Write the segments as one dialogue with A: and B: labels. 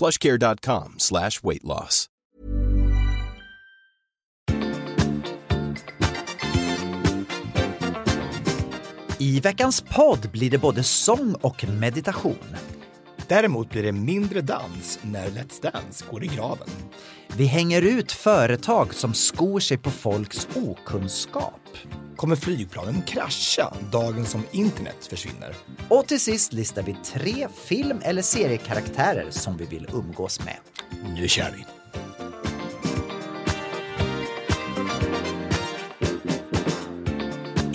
A: plushcare.com slash weight loss.
B: I veckans podd blir det både sång och meditation.
C: Däremot blir det mindre dans när Let's Dance går i graven.
B: Vi hänger ut företag som skor sig på folks okunskap.
C: Kommer flygplanen krascha dagen som internet försvinner?
B: Och till sist listar vi tre film eller seriekaraktärer som vi vill umgås med.
C: Nu kör vi!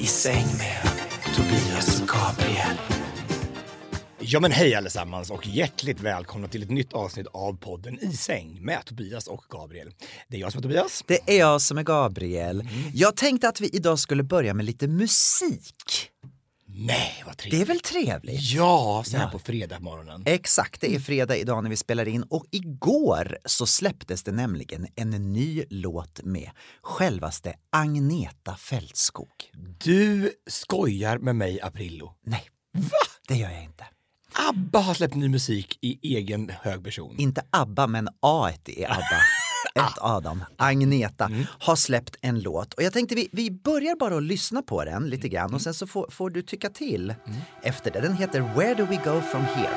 C: I säng med Tobias. Ja men hej allesammans och hjärtligt välkomna till ett nytt avsnitt av podden I säng med Tobias och Gabriel. Det är jag som är Tobias.
B: Det är jag som är Gabriel. Jag tänkte att vi idag skulle börja med lite musik.
C: Nej vad
B: Det
C: trevligt.
B: är väl trevligt?
C: Ja, så här
B: Ja.
C: på fredag morgonen.
B: Exakt, det är fredag idag när vi spelar in och igår så släpptes det nämligen en ny låt med självaste Agneta Fältskog.
C: Du skojar med mig Aprillo.
B: Nej, det gör jag inte.
C: ABBA har släppt ny musik i egen hög person.
B: Inte ABBA, men A i ABBA. Ett Adam, Agneta, har släppt en låt. Och jag tänkte vi, vi börjar bara att lyssna på den lite grann och sen så får, får du tycka till efter det. Den heter Where do we go from here?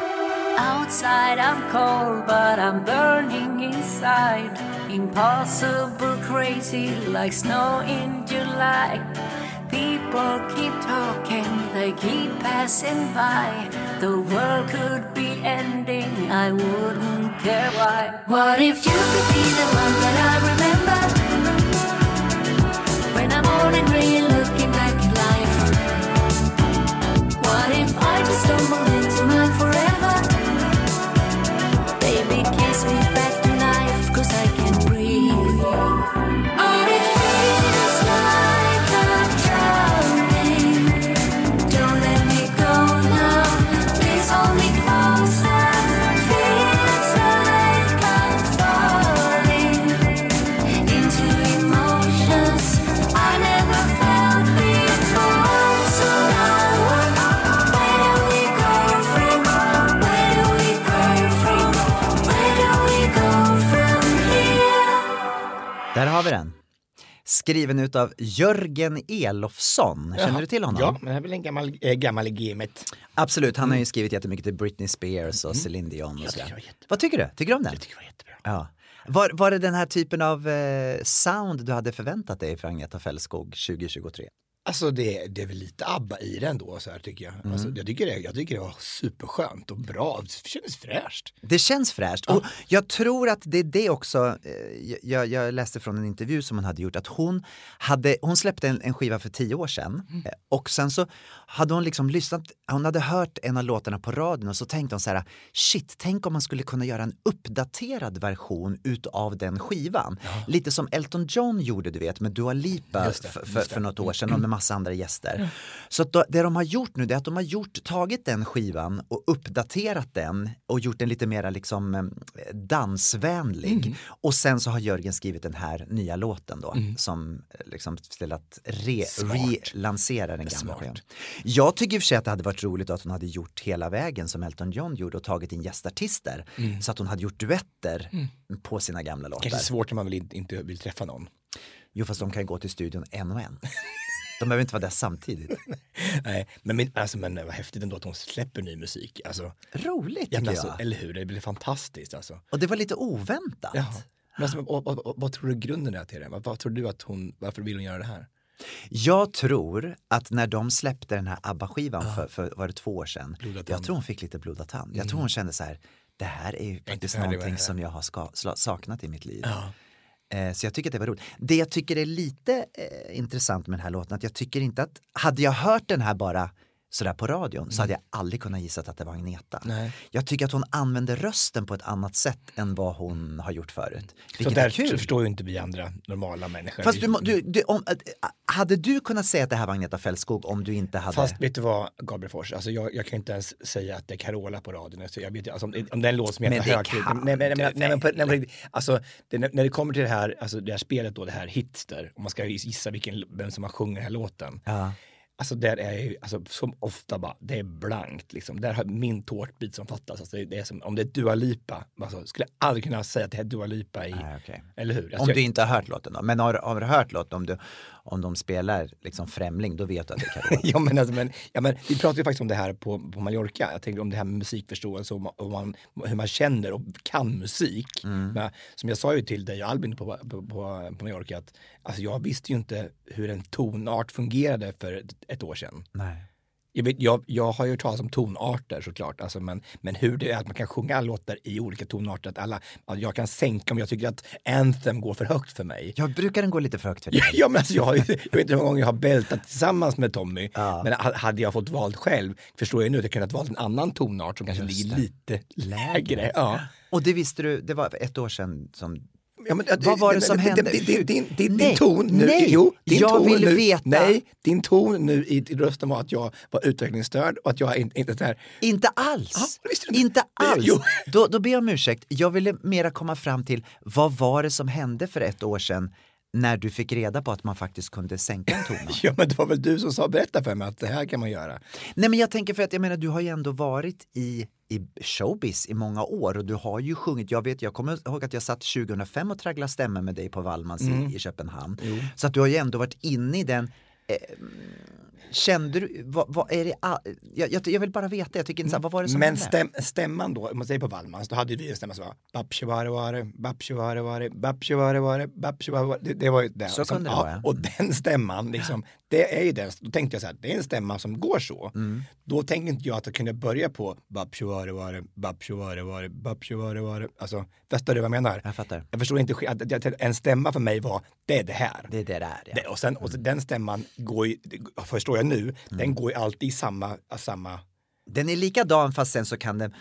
D: Outside I'm cold, but I'm burning inside. Impossible crazy like snow in July. People keep talking, they keep passing by. The world could be ending, I wouldn't care why. What if you could be the one that I remember? When I'm old and gray looking back at life. What if I just stumble into
B: Skriven utav Jörgen Elofsson. Känner du till honom?
C: Ja, men det är väl en gammal, äh, gammal i gamet.
B: Absolut, han har ju skrivit jättemycket till Britney Spears och Celine Dion. Och
C: Mm.
B: Sådär. Vad tycker du? Tycker du om den?
C: Jag tycker det var jättebra.
B: Ja. Var, var det den här typen av eh, sound du hade förväntat dig för Agneta Fältskog 2023?
C: Alltså det, det är väl lite ABBA i den då så här tycker jag.
B: Mm.
C: Alltså, jag, tycker det, jag tycker det var superskönt och bra. Det kändes fräscht.
B: Det känns fräscht och jag tror att det är det också, eh, jag, jag läste från en intervju som hon hade gjort, att hon, hade, hon släppte en, en skiva för tio år sedan eh, och sen så hade hon liksom lyssnat, hon hade hört en av låtarna på radion och så tänkte hon så här, shit, tänk om man skulle kunna göra en uppdaterad version utav den skivan. Lite som Elton John gjorde du vet med Dua Lipa
C: det,
B: för, för, för något år sedan med massa andra gäster. Så att då, det de har gjort nu det är att de har gjort, tagit den skivan och uppdaterat den och gjort den lite mera liksom eh, dansvänlig.
C: Mm.
B: Och sen så har Jörgen skrivit den här nya låten då som eh, liksom till att re, relansera den gamla skivan. Jag tycker i och för sig att det hade varit roligt att hon hade gjort hela vägen som Elton John gjorde och tagit in gästartister så att hon hade gjort duetter på sina gamla låtar.
C: Kanske svårt när man vill, inte- inte vill träffa någon.
B: Jo fast de kan gå till studion en och en. De behöver inte vara där samtidigt.
C: Nej, men, men, alltså, men vad häftigt ändå att hon släpper ny musik. Alltså,
B: Roligt
C: ja,
B: tycker
C: men
B: jag.
C: alltså, eller hur, det blir fantastiskt alltså.
B: Och det var lite oväntat.
C: Ja. Men alltså, och, och, och, vad tror du grunden är till det? Vad, vad tror du att hon, varför vill hon göra det här?
B: Jag tror att när de släppte den här ABBA-skivan för, för var det två år sedan, jag tror hon fick lite blodad tand. Jag tror hon kände så här, det här är ju faktiskt någonting som jag har ska, saknat i mitt liv.
C: Ja.
B: Eh, så jag tycker att det var roligt. Det jag tycker är lite eh, intressant med den här låten, att jag tycker inte att, hade jag hört den här bara sådär på radion så hade jag aldrig kunnat gissa att det var Agneta.
C: Mm. Nej.
B: Jag tycker att hon använder rösten på ett annat sätt än vad hon har gjort förut.
C: Så där
B: är kul.
C: förstår ju inte vi andra normala människor.
B: Fast du, du, du, om, hade du kunnat säga att det här var Agneta Fältskog om du inte hade...
C: Fast vet du vad, Gabriel Fors, alltså jag, jag kan inte ens säga att det är Carola på radion. Alltså jag vet, alltså om, om det är en låt som heter Högtid. Nej, nej, nej, nej, alltså, det, när när det kommer till det här, alltså det här spelet då, det här Hitster, om man ska gissa vilken, vem som har sjungit den här låten.
B: Ja.
C: Alltså där är ju, alltså som ofta bara, det är blankt liksom. Där har min tårtbit som fattas. Alltså det, är som, om det är Dua Lipa, alltså, skulle jag aldrig kunna säga att det är Dua Lipa i,
B: Nej, okej.
C: eller hur? Alltså,
B: Om
C: jag-
B: du inte har hört låten då. Men har, har du hört låten om, du, om de spelar liksom Främling, då vet du att det är Carola.
C: Ja men, alltså, men, ja, men vi pratade ju faktiskt om det här på, på Mallorca. Jag tänkte om det här med musikförståelse och, och man, hur man känner och kan musik. Men, som jag sa ju till dig och Albin på, på, på, på Mallorca att alltså, jag visste ju inte hur en tonart fungerade för ett, år sedan.
B: Nej.
C: Jag, vet, jag, jag har ju hört talas om tonarter såklart, alltså, men, men hur det är att man kan sjunga låtar i olika tonarter, att, alla, att jag kan sänka om jag tycker att Anthem går för högt för mig.
B: Jag brukar den gå lite för högt för dig.
C: Ja, ja men alltså jag, har jag vet inte hur många gånger jag har bältat tillsammans med Tommy. Men ha- hade jag fått valt själv förstår jag nu att jag kunnat valt en annan tonart som kanske ligger lite lägre. Ja.
B: Och det visste du, det var ett år sedan som
C: Ja, men,
B: Vad var det som hände?
C: Din, din, din, din,
B: Nej,
C: din ton nu,
B: nej,
C: jo, din
B: jag
C: ton
B: vill
C: nu,
B: veta.
C: Nej, din ton nu i, i rösten var att jag var utvecklingsstörd och att jag inte, inte här,
B: Inte alls!
C: Det?
B: inte
C: Det-
B: alls!
C: jo.
B: Då, då ber jag om ursäkt. Jag ville mera komma fram till vad var det som hände för ett år sedan när du fick reda på att man faktiskt kunde sänka en tonart?
C: ja men det var väl du som sa berätta för mig att det här kan man göra.
B: Nej men jag tänker för att jag menar du har ju ändå varit i, i showbiz i många år och du har ju sjungit, jag vet jag kommer ihåg att jag satt 2005 och tragglade stämmer med dig på Wallmans i, i Köpenhamn. Så att du har ju ändå varit inne i den eh, Kände du, vad, vad är det, jag, jag, jag vill bara veta, jag tycker inte så vad var det som
C: Men stäm, stämman då, om man säger på Wallmans, då hade vi en stämma som var Babsjevare, Babsjevare, Babsjevare, Babsjevare. Det, det var ju det.
B: Så
C: som,
B: kunde det vara, ja.
C: Och den stämman, liksom, det är ju den, då tänkte jag så här, det är en stämma som går så.
B: Mm.
C: Då tänkte inte jag att jag kunde börja på Babsjevare, Babsjevare, Babsjevare. Alltså, förstår du vad jag menar?
B: Jag fattar.
C: Jag förstår inte, en stämma för mig var, det är det här.
B: Det är det där ja.
C: Det, och sen, och så den stämman går ju, förstår jag nu,
B: Mm.
C: den går ju alltid i samma, samma
B: Den är likadan fast sen så kan den,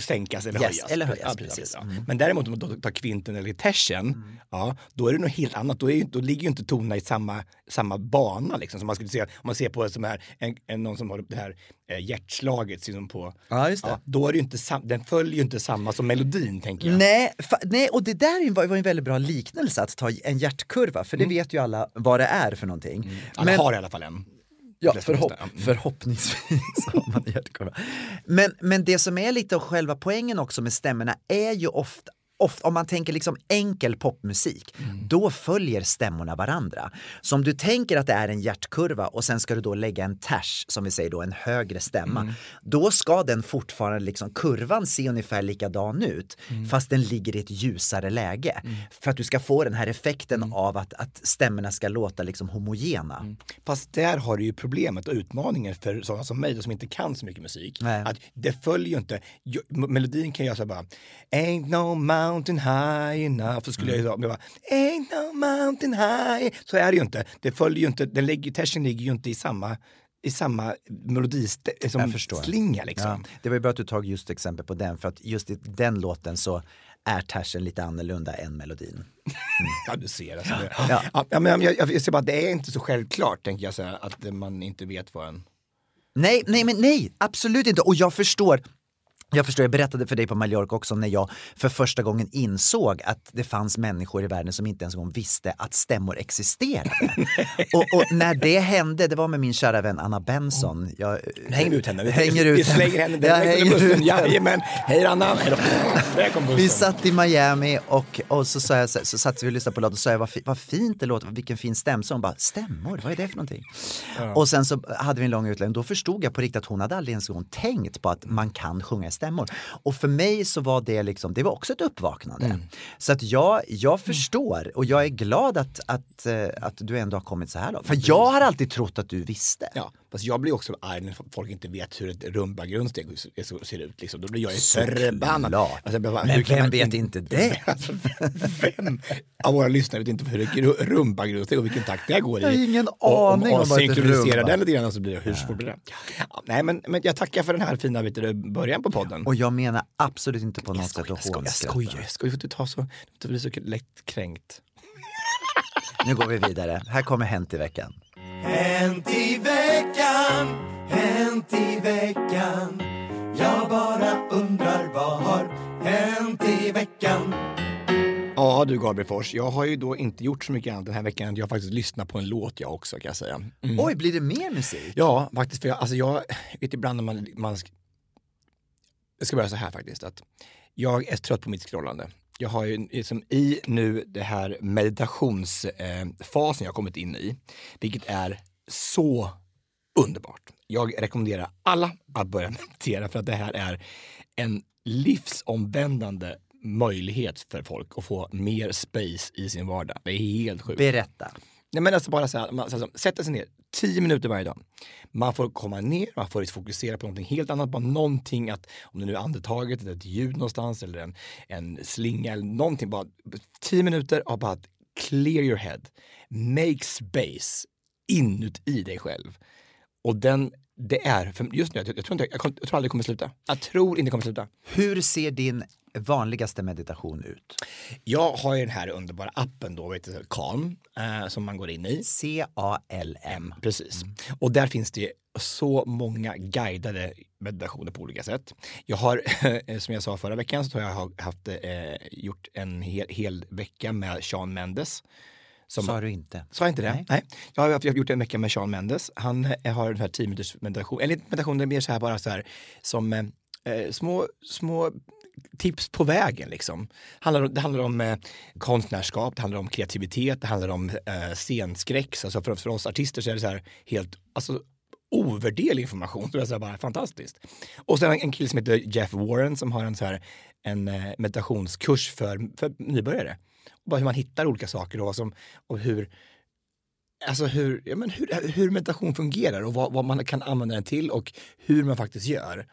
C: sänkas eller
B: Yes,
C: höjas.
B: eller höjas,
C: Ja,
B: precis. Mm.
C: ja. Men däremot om man tar kvinten eller tersen, ja, då är det något helt annat. Då, är, då ligger ju inte tonerna i samma, samma bana. Liksom, som man skulle se, om man ser på som här, en, en, någon som har det här eh, hjärtslaget. Liksom på,
B: Ja, just det.
C: då är det inte sam, den följer ju inte samma som melodin tänker jag.
B: Nej, fa, nej, och det där var, var en väldigt bra liknelse att ta en hjärtkurva, för det vet ju alla vad det är för någonting.
C: Alla
B: Men-
C: har i alla fall en.
B: Ja, förhopp
C: ja.
B: förhoppningsvis har man en hjärtkurva. Men, men det som är lite av själva poängen också med stämmorna är ju ofta Ofta, om man tänker liksom enkel popmusik, då följer stämmorna varandra. Så om du tänker att det är en hjärtkurva och sen ska du då lägga en ters, som vi säger då, en högre stämma, då ska den fortfarande, liksom, kurvan se ungefär likadan ut, fast den ligger i ett ljusare läge. För att du ska få den här effekten av att, att stämmorna ska låta liksom homogena.
C: Fast där har du ju problemet och utmaningen för sådana som mig som inte kan så mycket musik.
B: Nej.
C: Att det följer ju inte, ju- melodin kan jag säga bara Ain't no mountain high enough. Så skulle jag ju säga, bara, Ain't no mountain high. Så är det ju inte. Det följer ju inte, den ligger, tersen ligger ju inte i samma, i samma melodislinga slinga liksom.
B: Ja, det var ju bra att du tog just exempel på den för att just i den låten så är tersen lite annorlunda än melodin.
C: Ja, du ser. Alltså, det,
B: Ja.
C: ja. Ja, men jag, jag, jag ser bara, det är inte så självklart, tänker jag, så här, att man inte vet vad en...
B: Nej, nej, men nej, absolut inte. Och jag förstår. Jag förstår, jag berättade för dig på Mallorca också när jag för första gången insåg att det fanns människor i världen som inte ens en visste att stämmor existerade. och, och när det hände, det var med min kära vän Anna Benson. Jag,
C: Nu hänger vi ut henne. Vi,
B: Hänger ut
C: vi slänger henne direkt under bussen. Jajamän. Hej Anna. Hej då. Där kom bussen.
B: Vi satt i Miami och, och så, sa jag, så, så satt vi och lyssnade på låten och sa jag vad, vad fint det låter, vilken fin stämma. Så hon bara, stämmor, vad är det för någonting? Och sen så hade vi en lång utläggning, då förstod jag på riktigt att hon hade aldrig ens en gång tänkt på att man kan sjunga stämmor. Stämmor. Och för mig så var det liksom, det var också ett uppvaknande.
C: Mm.
B: Så att jag, jag förstår och jag är glad att, att, eh, att du ändå har kommit så här långt. För jag har alltid trott att du visste.
C: Ja, fast jag blir också arg när folk inte vet hur ett rumbagrundsteg ser ut. Liksom. Då blir jag ju förbannad. Alltså, bara,
B: Men vem vet inte det?
C: Alltså, vem av våra lyssnare vet inte hur ett gru- rumbagrundsteg och vilken takt det går i?
B: Jag har ingen
C: och,
B: aning om vad ett rumba-
C: den lite grann så blir det hur svårt blir det? Ja, nej, men, men jag tackar för den här fina vet du, början på podden.
B: Och jag menar absolut inte på något sätt att
C: jag skojar, jag
B: hånskratta.
C: skojar, jag skojar. Du får inte ta så, du blir så lätt kränkt.
B: Nu går vi vidare. Här kommer Hänt i veckan.
E: Hänt i veckan, hänt i veckan Jag bara undrar vad har hänt i veckan
C: Ja du Gabriel Fors, jag har ju då inte gjort så mycket annat den här veckan. Jag har faktiskt lyssnat på en låt jag också kan jag säga. Mm.
B: Oj, blir det mer musik?
C: Ja, faktiskt. För jag, alltså jag vet ibland när man, man... sk- Jag ska börja så här faktiskt. Att jag är trött på mitt scrollande. Jag har ju liksom i nu det här meditationsfasen jag har kommit in i, vilket är så underbart. Jag rekommenderar alla att börja meditera för att det här är en livsomvändande möjlighet för folk att få mer space i sin vardag. Det är helt sjukt.
B: Berätta.
C: Nej, men alltså bara så här, man så här, sätter sig ner, tio minuter varje dag. Man får komma ner, man får liksom fokusera på någonting helt annat, bara någonting att, om det nu är andetaget eller ett ljud någonstans eller en, en slinga eller någonting, bara tio minuter av bara att clear your head, make space inuti dig själv. Och den, det är, just nu, jag, jag, tror inte, jag, jag tror aldrig det kommer sluta. Jag tror inte det kommer sluta.
B: Hur ser din vanligaste meditation ut?
C: Jag har ju den här underbara appen då, vet du, Calm, eh, som man går in i.
B: C-A-L-M.
C: Precis. Och där finns det så många guidade meditationer på olika sätt. Jag har, som jag sa förra veckan, så har jag haft, eh, gjort en hel, hel vecka med Sean Mendes. Som,
B: Sa du inte?
C: Sa jag inte det?
B: Nej.
C: Nej. Jag har jag har gjort en vecka med Sean Mendes. Han eh, har här 10 minuters meditation, eller meditation, det är mer så här bara så här som eh, eh, små, små tips på vägen liksom. Handlar, om- det handlar om eh, konstnärskap, det handlar om kreativitet, det handlar om eh, scenskräck. Så Alltså för, för oss artister så är det så här helt, alltså ovärderlig information. Så det är så bara fantastiskt. Och sen en kille som heter Jeff Warren som har en, så här, en eh, meditationskurs för, för nybörjare. Bara hur man hittar olika saker och, vad som, och hur, alltså hur, ja, men hur, hur meditation fungerar och vad, vad man kan använda den till och hur man faktiskt gör.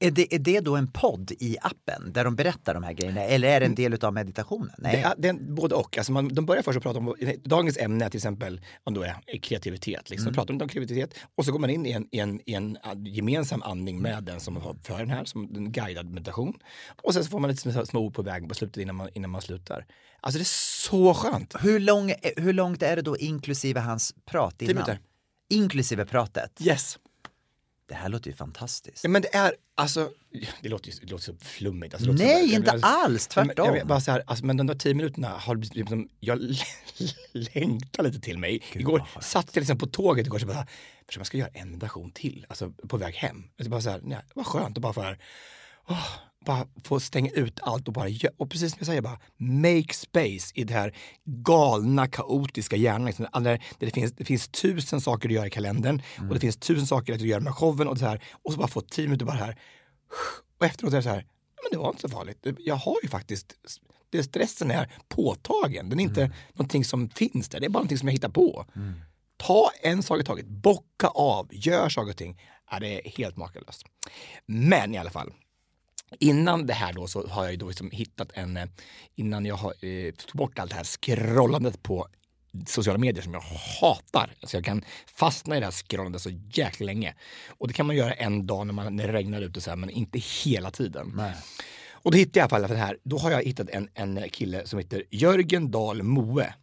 B: Är det, är det då en podd i appen där de berättar de här grejerna eller är det en del av meditationen? Nej.
C: Det det både och. Alltså man, de börjar först att prata om, dagens ämne till exempel om då är kreativitet. Liksom.
B: Mm.
C: Pratar om kreativitet och så går man in i en, i en, i en gemensam andning med den som för den här, som en guidad meditation. Och sen så får man lite små- små ord på vägen på slutet innan man, innan man slutar. Alltså det är så skönt.
B: Hur, lång, hur långt är det då inklusive hans prat innan? Inklusive pratet?
C: Yes.
B: Det här låter ju fantastiskt.
C: Ja, men det är, alltså, det låter, det låter så flummigt. Alltså, låter
B: Nej,
C: så,
B: inte
C: alltså,
B: alls, tvärtom.
C: Jag vet, bara så här, alltså, men de där tio minuterna har liksom, jag längtar lite till mig. igår satt jag liksom på tåget igår och bara, för jag ska göra en meditation till, alltså på väg hem. Alltså, bara så här, nej, vad skönt att bara få, här, åh, bara få stänga ut allt och bara och precis som jag säger, bara make space i det här galna, kaotiska hjärnan. Liksom, där, det, finns, det finns tusen saker att göra i kalendern och det finns tusen saker att göra med showen och så här. Och så bara få tio minuter bara här. Och efteråt är det så här, men det var inte så farligt. Jag har ju faktiskt, det, stressen är påtagen. Den är inte någonting som finns där, det är bara någonting som jag hittar på. Ta en sak i taget, bocka av, gör saker och ting. Ja, det är helt makalöst. Men i alla fall, Innan det här då så har jag då liksom hittat en, eh, innan jag har, eh, tog bort allt det här scrollandet på sociala medier som jag hatar. Alltså jag kan fastna i det här scrollandet så jäkla länge. Och det kan man göra en dag när, man, när det regnar ute så här, men inte hela tiden.
B: Nej.
C: Och då hittade jag i alla fall det här, då har jag hittat en, en kille som heter Jörgen Dahl Moe.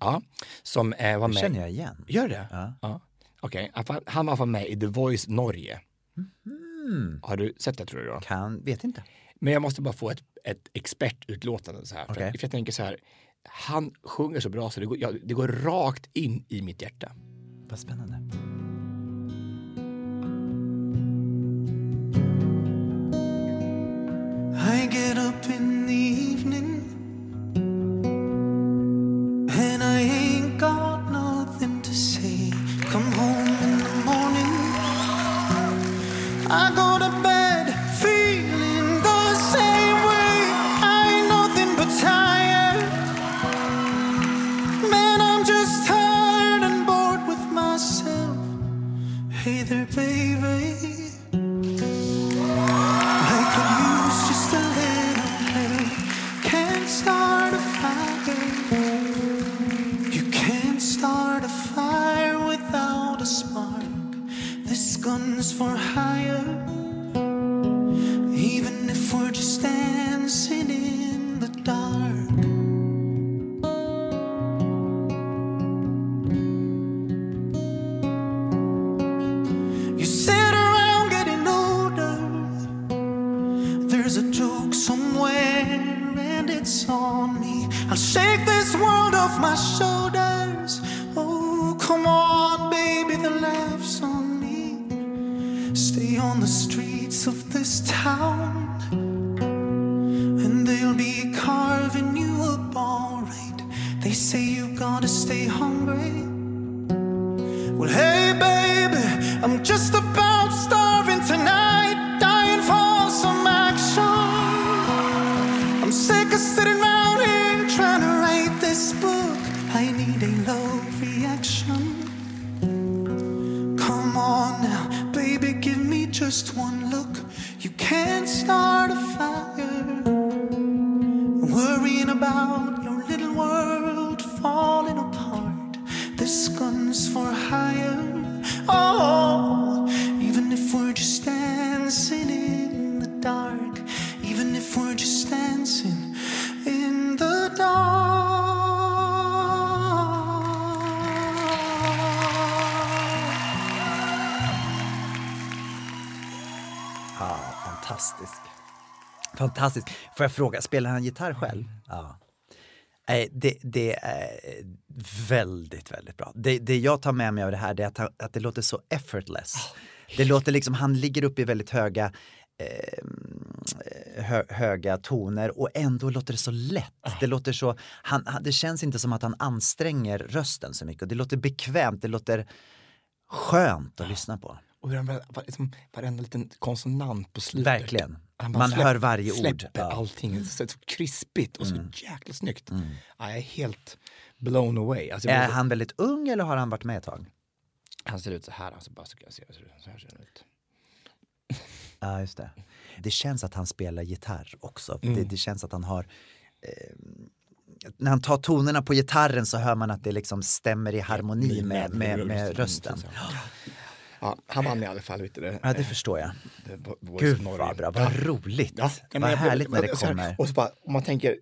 C: Ja, som eh, var
B: Det
C: med.
B: känner jag igen.
C: Gör det?
B: Ja.
C: ja. Okej, fall, han var med i The Voice Norge. Har du sett det tror du?
B: Kan, vet inte.
C: Men jag måste bara få ett, ett expertutlåtande så här. För,
B: Okej.
C: för jag tänker så här, han sjunger så bra så det går, ja, det går rakt in i mitt hjärta.
B: Vad spännande.
E: I get to stay hungry.
B: Fantastisk. Får jag fråga, spelar han gitarr själv? Ja. Nej, det, det är väldigt, väldigt bra. Det, det jag tar med mig av det här är att, att det låter så effortless. Det låter liksom, han ligger uppe i väldigt höga eh, hö, höga toner och ändå låter det så lätt. Det låter så, han, han, det känns inte som att han anstränger rösten så mycket det låter bekvämt, det låter skönt att lyssna på.
C: Och hur han liksom, varenda liten konsonant på slutet.
B: Verkligen. Man
C: släpp-
B: hör varje ord.
C: Släpper.
B: Mm.
C: allting. Så, så krispigt och så jäkla snyggt. Ja, jag är helt blown away. Alltså,
B: Är
C: måste-
B: han väldigt ung eller har han varit med ett tag?
C: han ser ut så här. Alltså, bara ska jag se, så här ser han ut.
B: Ja, just det. Det känns att han spelar gitarr också. Det, det känns att han har eh, när han tar tonerna på gitarren så hör man att det liksom stämmer i harmoni med, med, med rösten.
C: Ja, han vann i alla fall. Vet du, det,
B: Ja, det förstår jag.
C: The
B: Gud vad bra, vad roligt.
C: Ja,
B: vad härligt när det kommer.
C: Och så bara, om man tänker,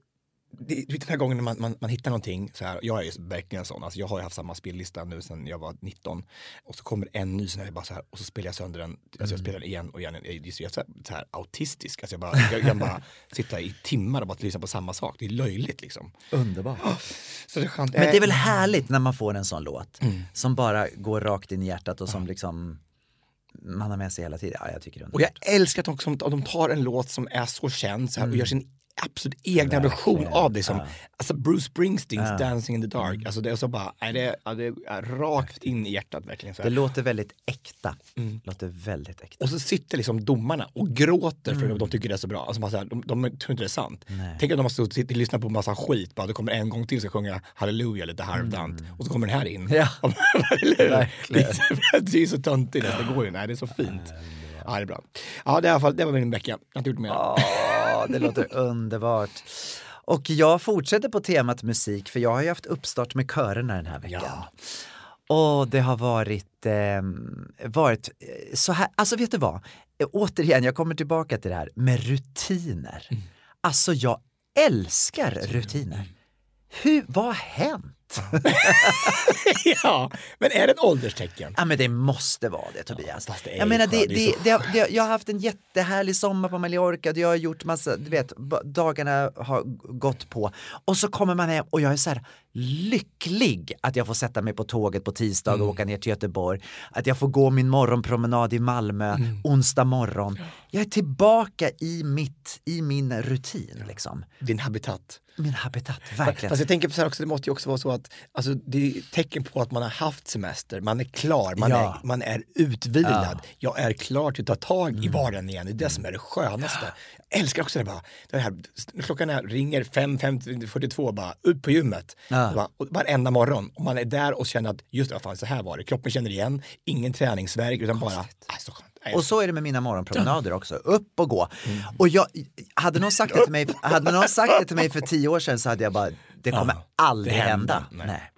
C: det, den här gången man, man, man hittar någonting, så här, jag är verkligen sån, alltså jag har ju haft samma spellista nu sedan jag var 19 och så kommer en ny sån här, bara så här och så spelar jag sönder den, alltså
B: Mm.
C: jag spelar den igen och igen, jag är så, jag är så, här, så här autistisk, alltså jag, bara, jag kan bara sitta i timmar och bara lyssna på samma sak, det är löjligt liksom.
B: Underbart.
C: Så det är skönt.
B: Men det är väl
C: Eh,
B: härligt när man får en sån låt
C: Mm.
B: som bara går rakt in i hjärtat och som liksom man har med sig hela tiden. Ja, jag tycker det är
C: Och jag älskar att de, att de tar en låt som är så känd så här,
B: Mm.
C: och gör sin absolut egna version av det. Som, Alltså Bruce Springsteens Dancing in the Dark.
B: Mm.
C: Alltså det är så bara, är det, ja, det är rakt in i hjärtat verkligen. Så
B: Det låter väldigt äkta.
C: Mm.
B: Låter väldigt äkta.
C: Och så sitter liksom domarna och gråter för att de tycker det är så bra. Alltså så här, de, de tror inte det är sant. Tänk att de måste sitta och lyssna på massa skit, bara det kommer en gång till så sjunga halleluja lite halvdant och så kommer den här in.
B: Mm. Ja.
C: Det är, det är så töntigt, det går ju, nej det är så fint. Ja, det är bra. Ja, det, är i alla fall, det var min vecka. Jag har inte gjort mer.
B: Ja, det låter underbart. Och jag fortsätter på temat musik för jag har ju haft uppstart med körerna den här veckan.
C: Ja.
B: Och det har varit, eh, varit så här, alltså vet du vad? Eh, Återigen, jag kommer tillbaka till det här med rutiner. Alltså jag älskar rutiner. Hur, vad har hänt?
C: ja, men är det ett ålderstecken?
B: Ja men det måste vara det Tobias.
C: det
B: jag menar det,
C: det
B: det, jag har haft en jättehärlig sommar på Mallorca jag har gjort massa, du vet, dagarna har gått på. Och så kommer man hem och jag är så här lycklig att jag får sätta mig på tåget på tisdag
C: Mm.
B: och åka ner till Göteborg. Att jag får gå min morgonpromenad i Malmö
C: Mm.
B: onsdag morgon. Jag är tillbaka i mitt, i min rutin liksom.
C: Din habitat.
B: Min habitat, verkligen.
C: Fast jag tänker på så här också, det måste ju också vara så att alltså, det är tecken på att man har haft semester, man är klar, man,
B: Ja.
C: är, man är utvilad. Jag är klar till att ta tag i vardagen igen, det är det som är det skönaste. Jag älskar också det bara, det här, klockan är, ringer 5.42 bara ut på gymmet.
B: Ja.
C: Bara, och varenda morgon, och man är där och känner att just det, fan, så här var det, kroppen känner igen, ingen träningsvärk utan bara, ah, så skönt. Nej,
B: Och så är det med mina morgonpromenader också, upp och gå. Och jag, hade, någon sagt det till mig, hade någon sagt det till mig för tio år sedan så hade jag bara, det kommer
C: Ja,
B: aldrig
C: det
B: hända.
C: Nej.
B: Nej.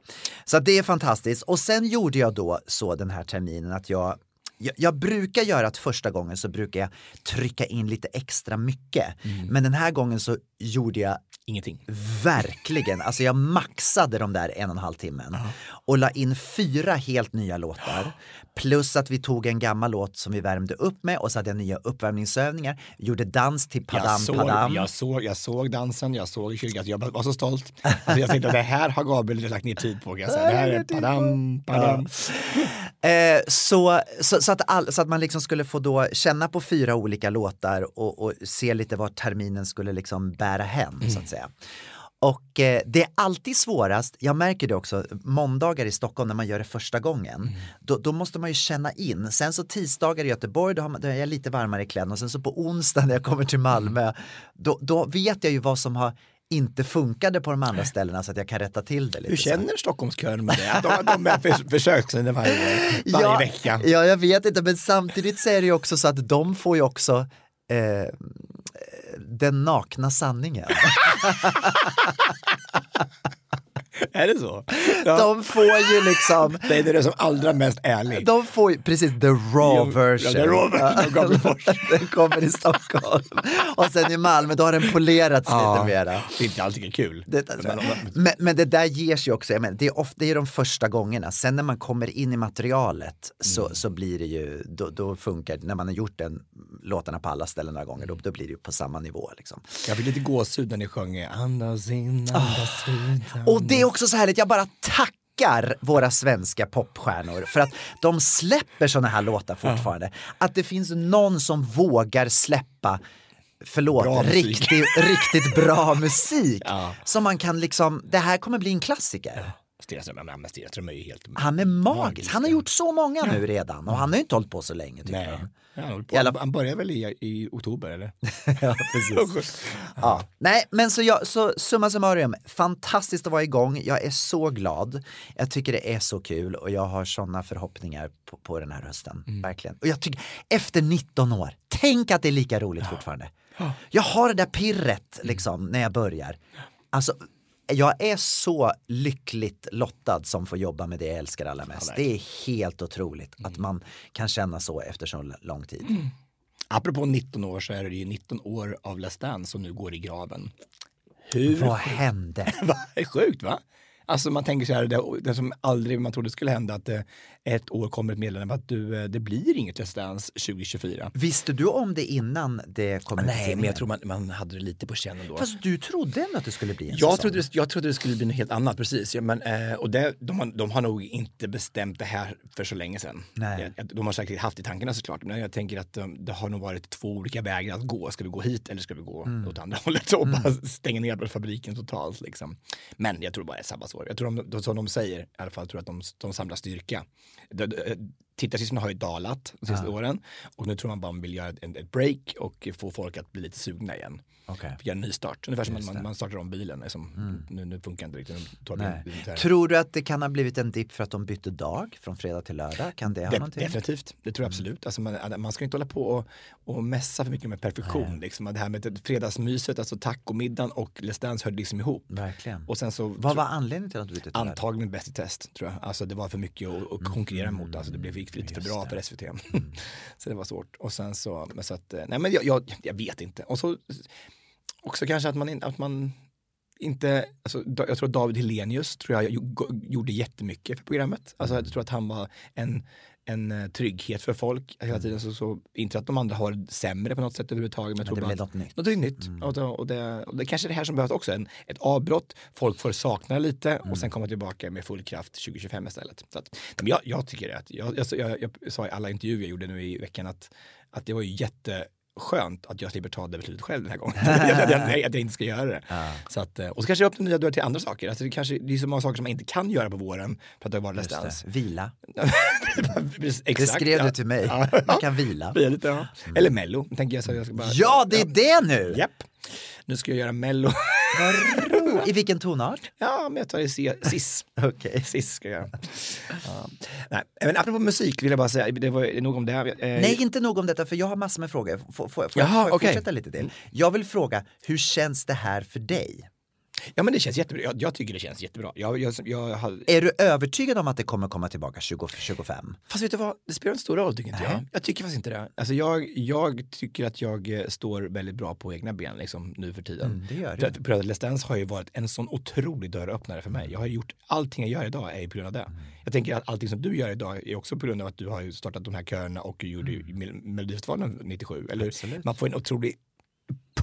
B: Så det är fantastiskt. Och sen gjorde jag då så den här terminen att jag jag, jag brukar göra att första gången så brukar jag trycka in lite extra mycket. Men den här gången så gjorde jag
C: Ingenting.
B: Verkligen, alltså jag maxade de där en och en halv timmen och la in fyra helt nya låtar. Plus att vi tog en gammal låt som vi värmde upp med och så hade jag nya uppvärmningsövningar. Gjorde dans till Padam
C: jag, såg,
B: Padam.
C: jag, såg, jag såg dansen, jag såg kyrkan, jag var så stolt. Alltså jag tänkte att det här har Gabriel lagt ner tid på. Jag säga. Det här är padam, padam.
B: Eh, så, så, så, att all, så att man liksom skulle få då känna på fyra olika låtar och, och se lite vart terminen skulle liksom bära hem så att säga. Och eh, det är alltid svårast, jag märker det också, måndagar i Stockholm när man gör det första gången, då, då måste man ju känna in. Sen så tisdagar i Göteborg, då, har man, då är jag lite varmare i kläderna och sen så på onsdag när jag kommer till Malmö, då, då vet jag ju vad som har inte funkade på de andra ställena så att jag kan rätta till det lite.
C: Hur känner Stockholmskören med det? De, de är för, försöksledare varje, varje
B: ja,
C: vecka.
B: Ja, jag vet inte, men samtidigt så är det ju också så att de får ju också eh, den nakna sanningen.
C: Är det så? Ja.
B: De får ju liksom,
C: Det är det som allra mest ärlig.
B: de får ju precis the raw
C: Ja,
B: version.
C: ja, the raw version av Gabriel Fors.
B: den kommer i Stockholm. Och sen i Malmö, då har den polerats lite mera.
C: Det är inte alltid är kul.
B: Det,
C: Men-
B: men, det där ger sig också, jag menar, det, är ofta, det är de första gångerna, sen när man kommer in i materialet så,
C: Mm.
B: så blir det ju, då, då funkar det, när man har gjort den låtarna på alla ställen några gånger, då, då blir det ju på samma nivå. Liksom.
C: Jag fick lite gåshud när ni sjöng Andas in, andas ut.
B: Och det också så härligt, jag bara tackar våra svenska popstjärnor för att de släpper såna här låtar fortfarande. Att det finns någon som vågar släppa Förlåt, riktigt, riktigt bra musik.
C: Ja.
B: Som man kan liksom, det här kommer bli en klassiker.
C: Stenström, men men Stenström är ju helt...
B: Han är magisk.
C: Magisk,
B: Han har
C: ja.
B: gjort så många nu redan och han har ju inte hållit på så länge. Tycker
C: Nej.
B: jag.
C: Ja, han, på.
B: Alla-
C: han började väl i, i oktober eller?
B: ja, precis. Ja. Nej, men så, jag, så summa summarum, fantastiskt att vara igång. Jag är så glad. Jag tycker det är så kul och jag har sådana förhoppningar på, på den här hösten. Verkligen. Och jag tycker, efter 19 år, tänk att det är lika roligt fortfarande. Jag har det där pirret liksom när jag börjar. Alltså, jag är så lyckligt lottad som får jobba med det jag älskar allra mest. Det är helt otroligt att man kan känna så efter så lång tid.
C: Apropå 19 år så är det ju 19 år av Let's Dance som nu går i graven. Hur
B: Vad hände?
C: Sjukt va? Alltså man tänker så här, det, det som aldrig man trodde skulle hända, att eh, ett år kommer ett meddelande att du, eh, det blir inget Let's Dance 2024.
B: Visste du om det innan det kom ut
C: Nej, men jag tror man, man hade det lite på känn då.
B: Fast du trodde ändå att det skulle bli en
C: Jag
B: säsong.
C: trodde, det, jag trodde det skulle bli något helt annat, precis. Ja, men, eh, och det, de, har, de har nog inte bestämt det här för så länge sedan.
B: Nej.
C: De har säkert haft i tankarna såklart, men jag tänker att de, det har nog varit två olika vägar att gå. Ska vi gå hit eller ska vi gå
B: Mm.
C: åt andra hållet och bara stänga ner fabriken totalt? Liksom. Men jag tror bara det är ett sabbatsår. Jag tror de, som de säger, i alla fall, tror att de, de samlar styrka. De, de, Tittarsiffrorna har ju dalat de sista åren och nu tror man bara man vill göra ett, ett break och få folk att bli lite sugna igen.
B: Okej.
C: Göra en ny start. Ungefär som man, man startar om bilen. Liksom. Nu, nu funkar inte riktigt. Tar
B: Mm.
C: Det här.
B: Tror du att det kan ha blivit en dipp för att de bytte dag från fredag till lördag? Kan det ha
C: De,
B: någonting?
C: definitivt, det tror jag absolut. Alltså man, man ska inte hålla på och, och mässa för mycket med perfektion. Liksom. Det här med det fredagsmyset, alltså tacomiddagen och Let's Dance hörde liksom ihop.
B: Verkligen.
C: Och sen så
B: Vad var anledningen till att du bytte till
C: antagligen bäst i test tror jag. Alltså det var för mycket att, att konkurrera mot. Alltså det blev lite för bra för SVT. så det var svårt. Och sen så, men så att, eh, nej men jag, jag, jag vet inte. Och så också kanske att man, in- att man inte, alltså, jag tror att David Helenius tror jag gjo- gjorde jättemycket för programmet. Alltså jag tror att han var en, en eh, trygghet för folk hela tiden. Så, så, inte att de andra har det sämre på något sätt överhuvudtaget. Men,
B: Men det blev något nytt.
C: Något nytt. Och, det, och, det, och det kanske är det här som behövs också. En, ett avbrott, folk får sakna lite och sen komma tillbaka med full kraft 2025 istället. Så att, men jag, jag tycker. Att, jag, jag, jag, jag sa i alla intervjuer jag gjorde nu i veckan att, att det var ju jätteskönt att jag slipper ta det beslutet själv den här gången. att, jag, att jag inte ska göra det. Så att, eh, och så kanske jag öppnar nya dörrar till andra saker. Alltså det, kanske, det är så många saker som man inte kan göra på våren för att det har varit
B: det. Vila.
C: Precis,
B: Det
C: exakt,
B: skrev
C: ja.
B: du till mig.
C: Ja.
B: Man kan vila.
C: Vila lite, ja. Eller Mello, tänker jag. Så jag ska bara,
B: Ja, det är det nu!
C: Japp. Nu ska jag göra Mello.
B: I vilken tonart?
C: ja, men jag tar i cis.
B: Okej.
C: Cis ska jag göra. Ja. Nej, men apropå musik vill jag bara säga, det var nog om det. Eh,
B: Nej, inte nog om detta, för jag har massor med frågor. Får, får, får,
C: Jaha,
B: får jag
C: okej.
B: fortsätta lite till? Jag vill fråga, hur känns det här för dig?
C: Ja men det känns jättebra. Jag, jag tycker det känns jättebra. Jag, jag, jag, har-
B: Är du övertygad om att det kommer komma tillbaka 2025?
C: Fast vet du vad, det spelar en stor roll tycker inte jag. Jag tycker faktiskt inte det. Alltså jag, jag tycker att jag eh, står väldigt bra på egna ben liksom, nu för tiden.
B: Mm, det gör du.
C: För att Bröder Let's Dance har ju varit en sån otrolig dörröppnare för mig. Jag har gjort, allting jag gör idag är ju på grund av det.
B: Mm.
C: Jag tänker att allting som du gör idag är också på grund av att du har startat de här körerna och gjorde Mel- Melodifestivalen 97. Eller,
B: Mm. Absolut.
C: man får en otrolig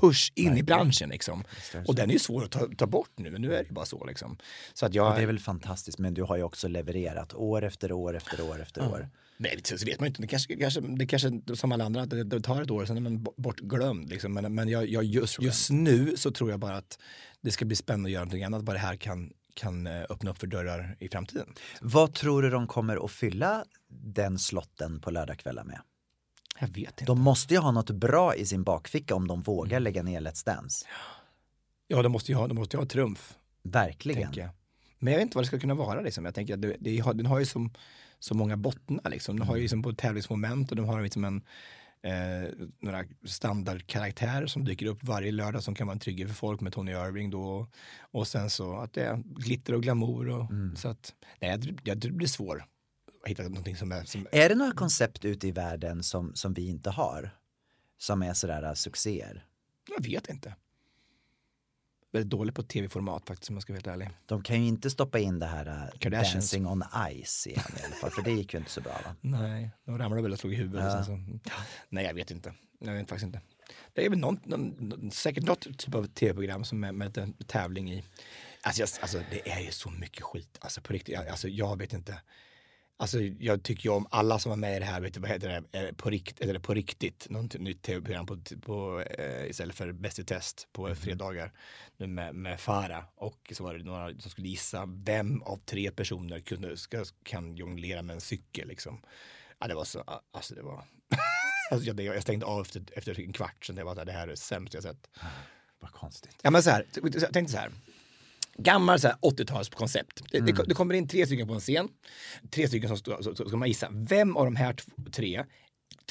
C: push in i branschen liksom. Och den är ju svår att ta, ta bort nu, men nu är det ju bara så liksom. Så att jag...
B: Och det är väl fantastiskt, men du har ju också levererat år efter år efter år efter år.
C: Nej, så vet man inte. Det kanske, kanske, det kanske som alla andra, det, det tar ett år, sen är man bo- bortglömd. Liksom. Men, men jag, jag, just, just nu så tror jag bara att det ska bli spännande att göra någonting annat, vad det här kan, kan eh, öppna upp för dörrar i framtiden.
B: Vad tror du de kommer att fylla den slotten på lördagskvällar med?
C: Jag vet inte.
B: De måste ju ha något bra i sin bakficka om de vågar lägga ner Let's Dance.
C: Ja, de måste ju ha, de måste ju ha trumf,
B: Verkligen.
C: jag. Men jag vet inte vad det ska kunna vara. Liksom. Jag tänker att det, det har, den har ju som, så många bottnar. Liksom. Den har ju liksom både tävlingsmoment och de har liksom en, eh, några standardkaraktärer som dyker upp varje lördag som kan vara en trygghet för folk med Tony Irving då. Och sen så att det är glitter och glamour. Och, Så att, nej, jag, det blir svårt att hitta någonting som är... Som,
B: Är det några koncept ute i världen som, som vi inte har? Som är sådär äh, succéer?
C: jag vet inte. Väldigt dålig på tv-format faktiskt om jag ska vara helt ärlig.
B: De kan ju inte stoppa in det här äh,
C: Kardashians.
B: Dancing on Ice igen i alla fall, för det gick ju inte så bra va?
C: Nej, de ramlade väl och slog i huvudet.
B: Ja.
C: Sen så, nej, jag vet inte. Jag vet faktiskt inte. Det är väl någon, någon, säkert något typ av tv-program som är med en tävling i. Alltså, jag, alltså det är ju så mycket skit. Alltså på riktigt, alltså jag vet inte. Alltså jag tycker ju om alla som var med i det här, vet du vad heter det, Eh, på, rikt, eller på riktigt, något nytt tv-program på, på, eh, istället för Bäst i test på fredagar nu med, med Farah och så var det några som skulle gissa vem av tre personer kunde, ska, kan jonglera med en cykel liksom. Ja, det var så, alltså det var, alltså jag, jag stängde av efter, efter en kvart sen det var det här är det sämsta jag sett.
B: Vad konstigt.
C: Ja men så här, jag tänkte så här. Gammal så här 80-talskoncept. Det, det, det kommer in tre stycken på en scen. Tre stycken som står, så, så ska man gissa. Vem av de här tre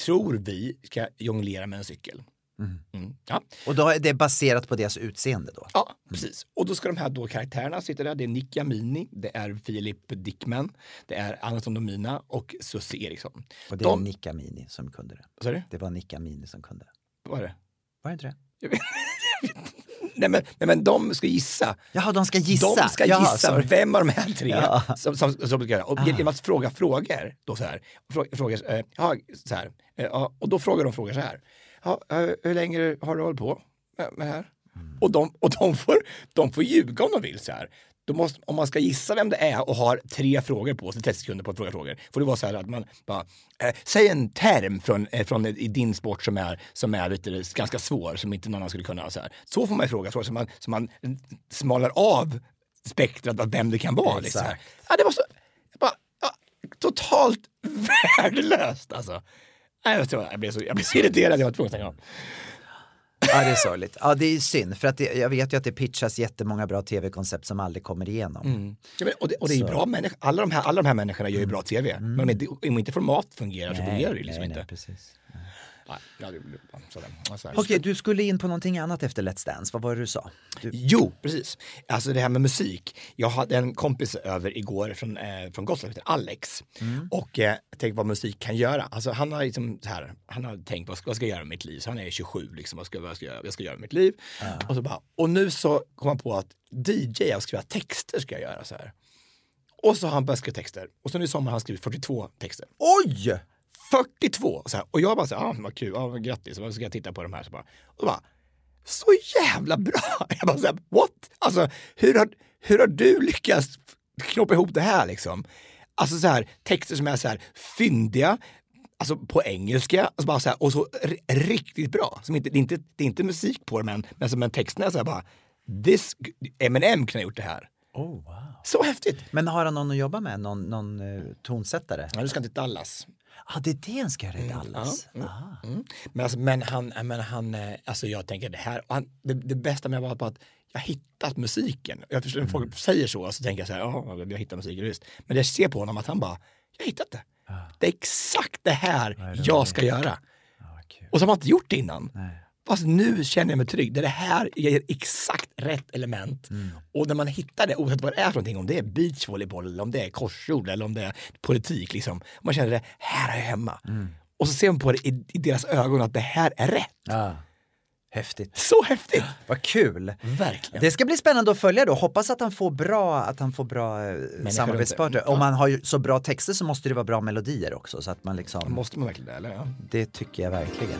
C: tror vi ska jonglera med en cykel? Mm. Ja.
B: Och då är det baserat på deras utseende då?
C: ja, precis. Och då ska de här då karaktärerna sitta där. Det är Nick Jamini, det är Filip Dickman, det är Anton Domina och Susie Eriksson.
B: Och det är
C: de,
B: Nicka Mini som kunde det.
C: Du?
B: Det var Nicka Mini som kunde det.
C: Var det?
B: Var det inte det?
C: Jag vet, jag vet. Nej, men, nej men de ska gissa.
B: Jaha, de ska gissa?
C: De ska
B: Jaha,
C: gissa
B: sorry.
C: vem av de här tre
B: Ja.
C: som, som, som ska göra. Och genom att fråga frågor, då så här, frå- frågar, eh, ja, så här eh, och då frågar de frågor så här. Ja, eh, hur länge har du hållit på med, det här? Och, de, och de, får, de får ljuga om de vill så här. Då måste, om man ska gissa vem det är och har tre frågor på sig, 30 sekunder på att fråga frågor, får det vara så här att man bara, eh, säg en term från, eh, från i din sport som är, som är lite, ganska svår, som inte någon annan skulle kunna. Så, här. så får man ju fråga frågor, så man, så man smalar av spektrat av vem det kan vara. Liksom. Ja, det var så, bara, ja, totalt värdelöst alltså. Jag, jag, blev så, jag blev så irriterad, jag var tvungen att stänga av.
B: Ja, det är sorgligt. Ja, det är synd. För att det, jag vet ju att det pitchas jättemånga bra tv-koncept som aldrig kommer igenom.
C: Ja, men, och, det, och det är ju bra människor. Alla de här, alla de här människorna gör ju bra tv. Men om inte, om inte format fungerar så fungerar det liksom
B: nej,
C: inte.
B: nej, precis.
C: Nej.
B: Okej, du skulle in på någonting annat efter Let's Dance. Vad var det du sa? Du,
C: Jo, precis. Alltså det här med musik. Jag hade en kompis över igår från, eh, från Gotland, heter Alex. Och eh, tänkte vad musik kan göra. Alltså han har liksom så här, han har tänkt vad ska, vad ska jag göra med mitt liv? Så han är 27, liksom, vad ska, vad ska, jag, vad ska jag göra med mitt liv? Och, så bara, och nu så kom han på att DJ och skriva texter ska jag göra så här. Och så har han börjat skriva texter. Och så nu i sommar har han skrivit 42 texter.
B: Oj!
C: 42! Så här. Och jag bara så här, ah, vad kul, ah, grattis, så ska jag titta på de här. Så bara, och bara, så jävla bra! Jag bara så här, what? Alltså, hur har, hur har du lyckats knåpa ihop det här liksom? Alltså så här, texter som är så här fyndiga, alltså på engelska, alltså bara så här, och så riktigt bra. Som inte, det, är inte, det är inte musik på det, men, men som en texten är så här bara, this, Eminem kan ha gjort det här.
B: Oh, wow.
C: Så häftigt!
B: Men har han någon att jobba med? Någon, någon eh, tonsättare?
C: Ja, du ska till Dallas.
B: Ja, det är det han ska göra i Dallas.
C: Ja, mm,
B: Aha.
C: mm. Men, alltså, men han, men han, eh, alltså jag tänker det här, han, det, det bästa med det var på att jag hittat musiken. Jag förstår, när folk säger så, så tänker jag så här, ja, jag hittar musiken, visst. Men jag ser på honom att han bara, jag har hittat det. Det är exakt det här jag ska göra.
B: Ja, kul.
C: Och har man inte gjort det innan.
B: Nej.
C: Fast nu känner jag mig trygg. Det, är det här ger exakt rätt element. Och när man hittar det, oavsett vad det är för någonting, om det är beachvolleyboll, eller om det är korsord eller om det är politik, liksom. man känner det, här är jag hemma. Och så ser man på det i, i deras ögon att det här är rätt.
B: Ja. Häftigt.
C: Så häftigt!
B: Vad kul!
C: Verkligen.
B: Det ska bli spännande att följa då. Hoppas att han får bra, att han får bra eh, samarbetspartner. Om man har så bra texter så måste det vara bra melodier också. Så att man liksom,
C: Måste man verkligen det? Eller? Ja.
B: det tycker jag verkligen.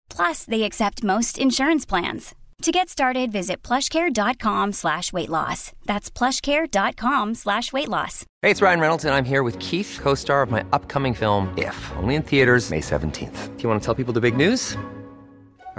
F: Plus, they accept most insurance plans. To get started, visit plushcare.com slash weight loss. That's plushcare.com slash weight loss.
G: Hey, it's Ryan Reynolds, and I'm here with Keith, co star of my upcoming film, If, only in theaters, May 17th. Do you want to tell people the big news?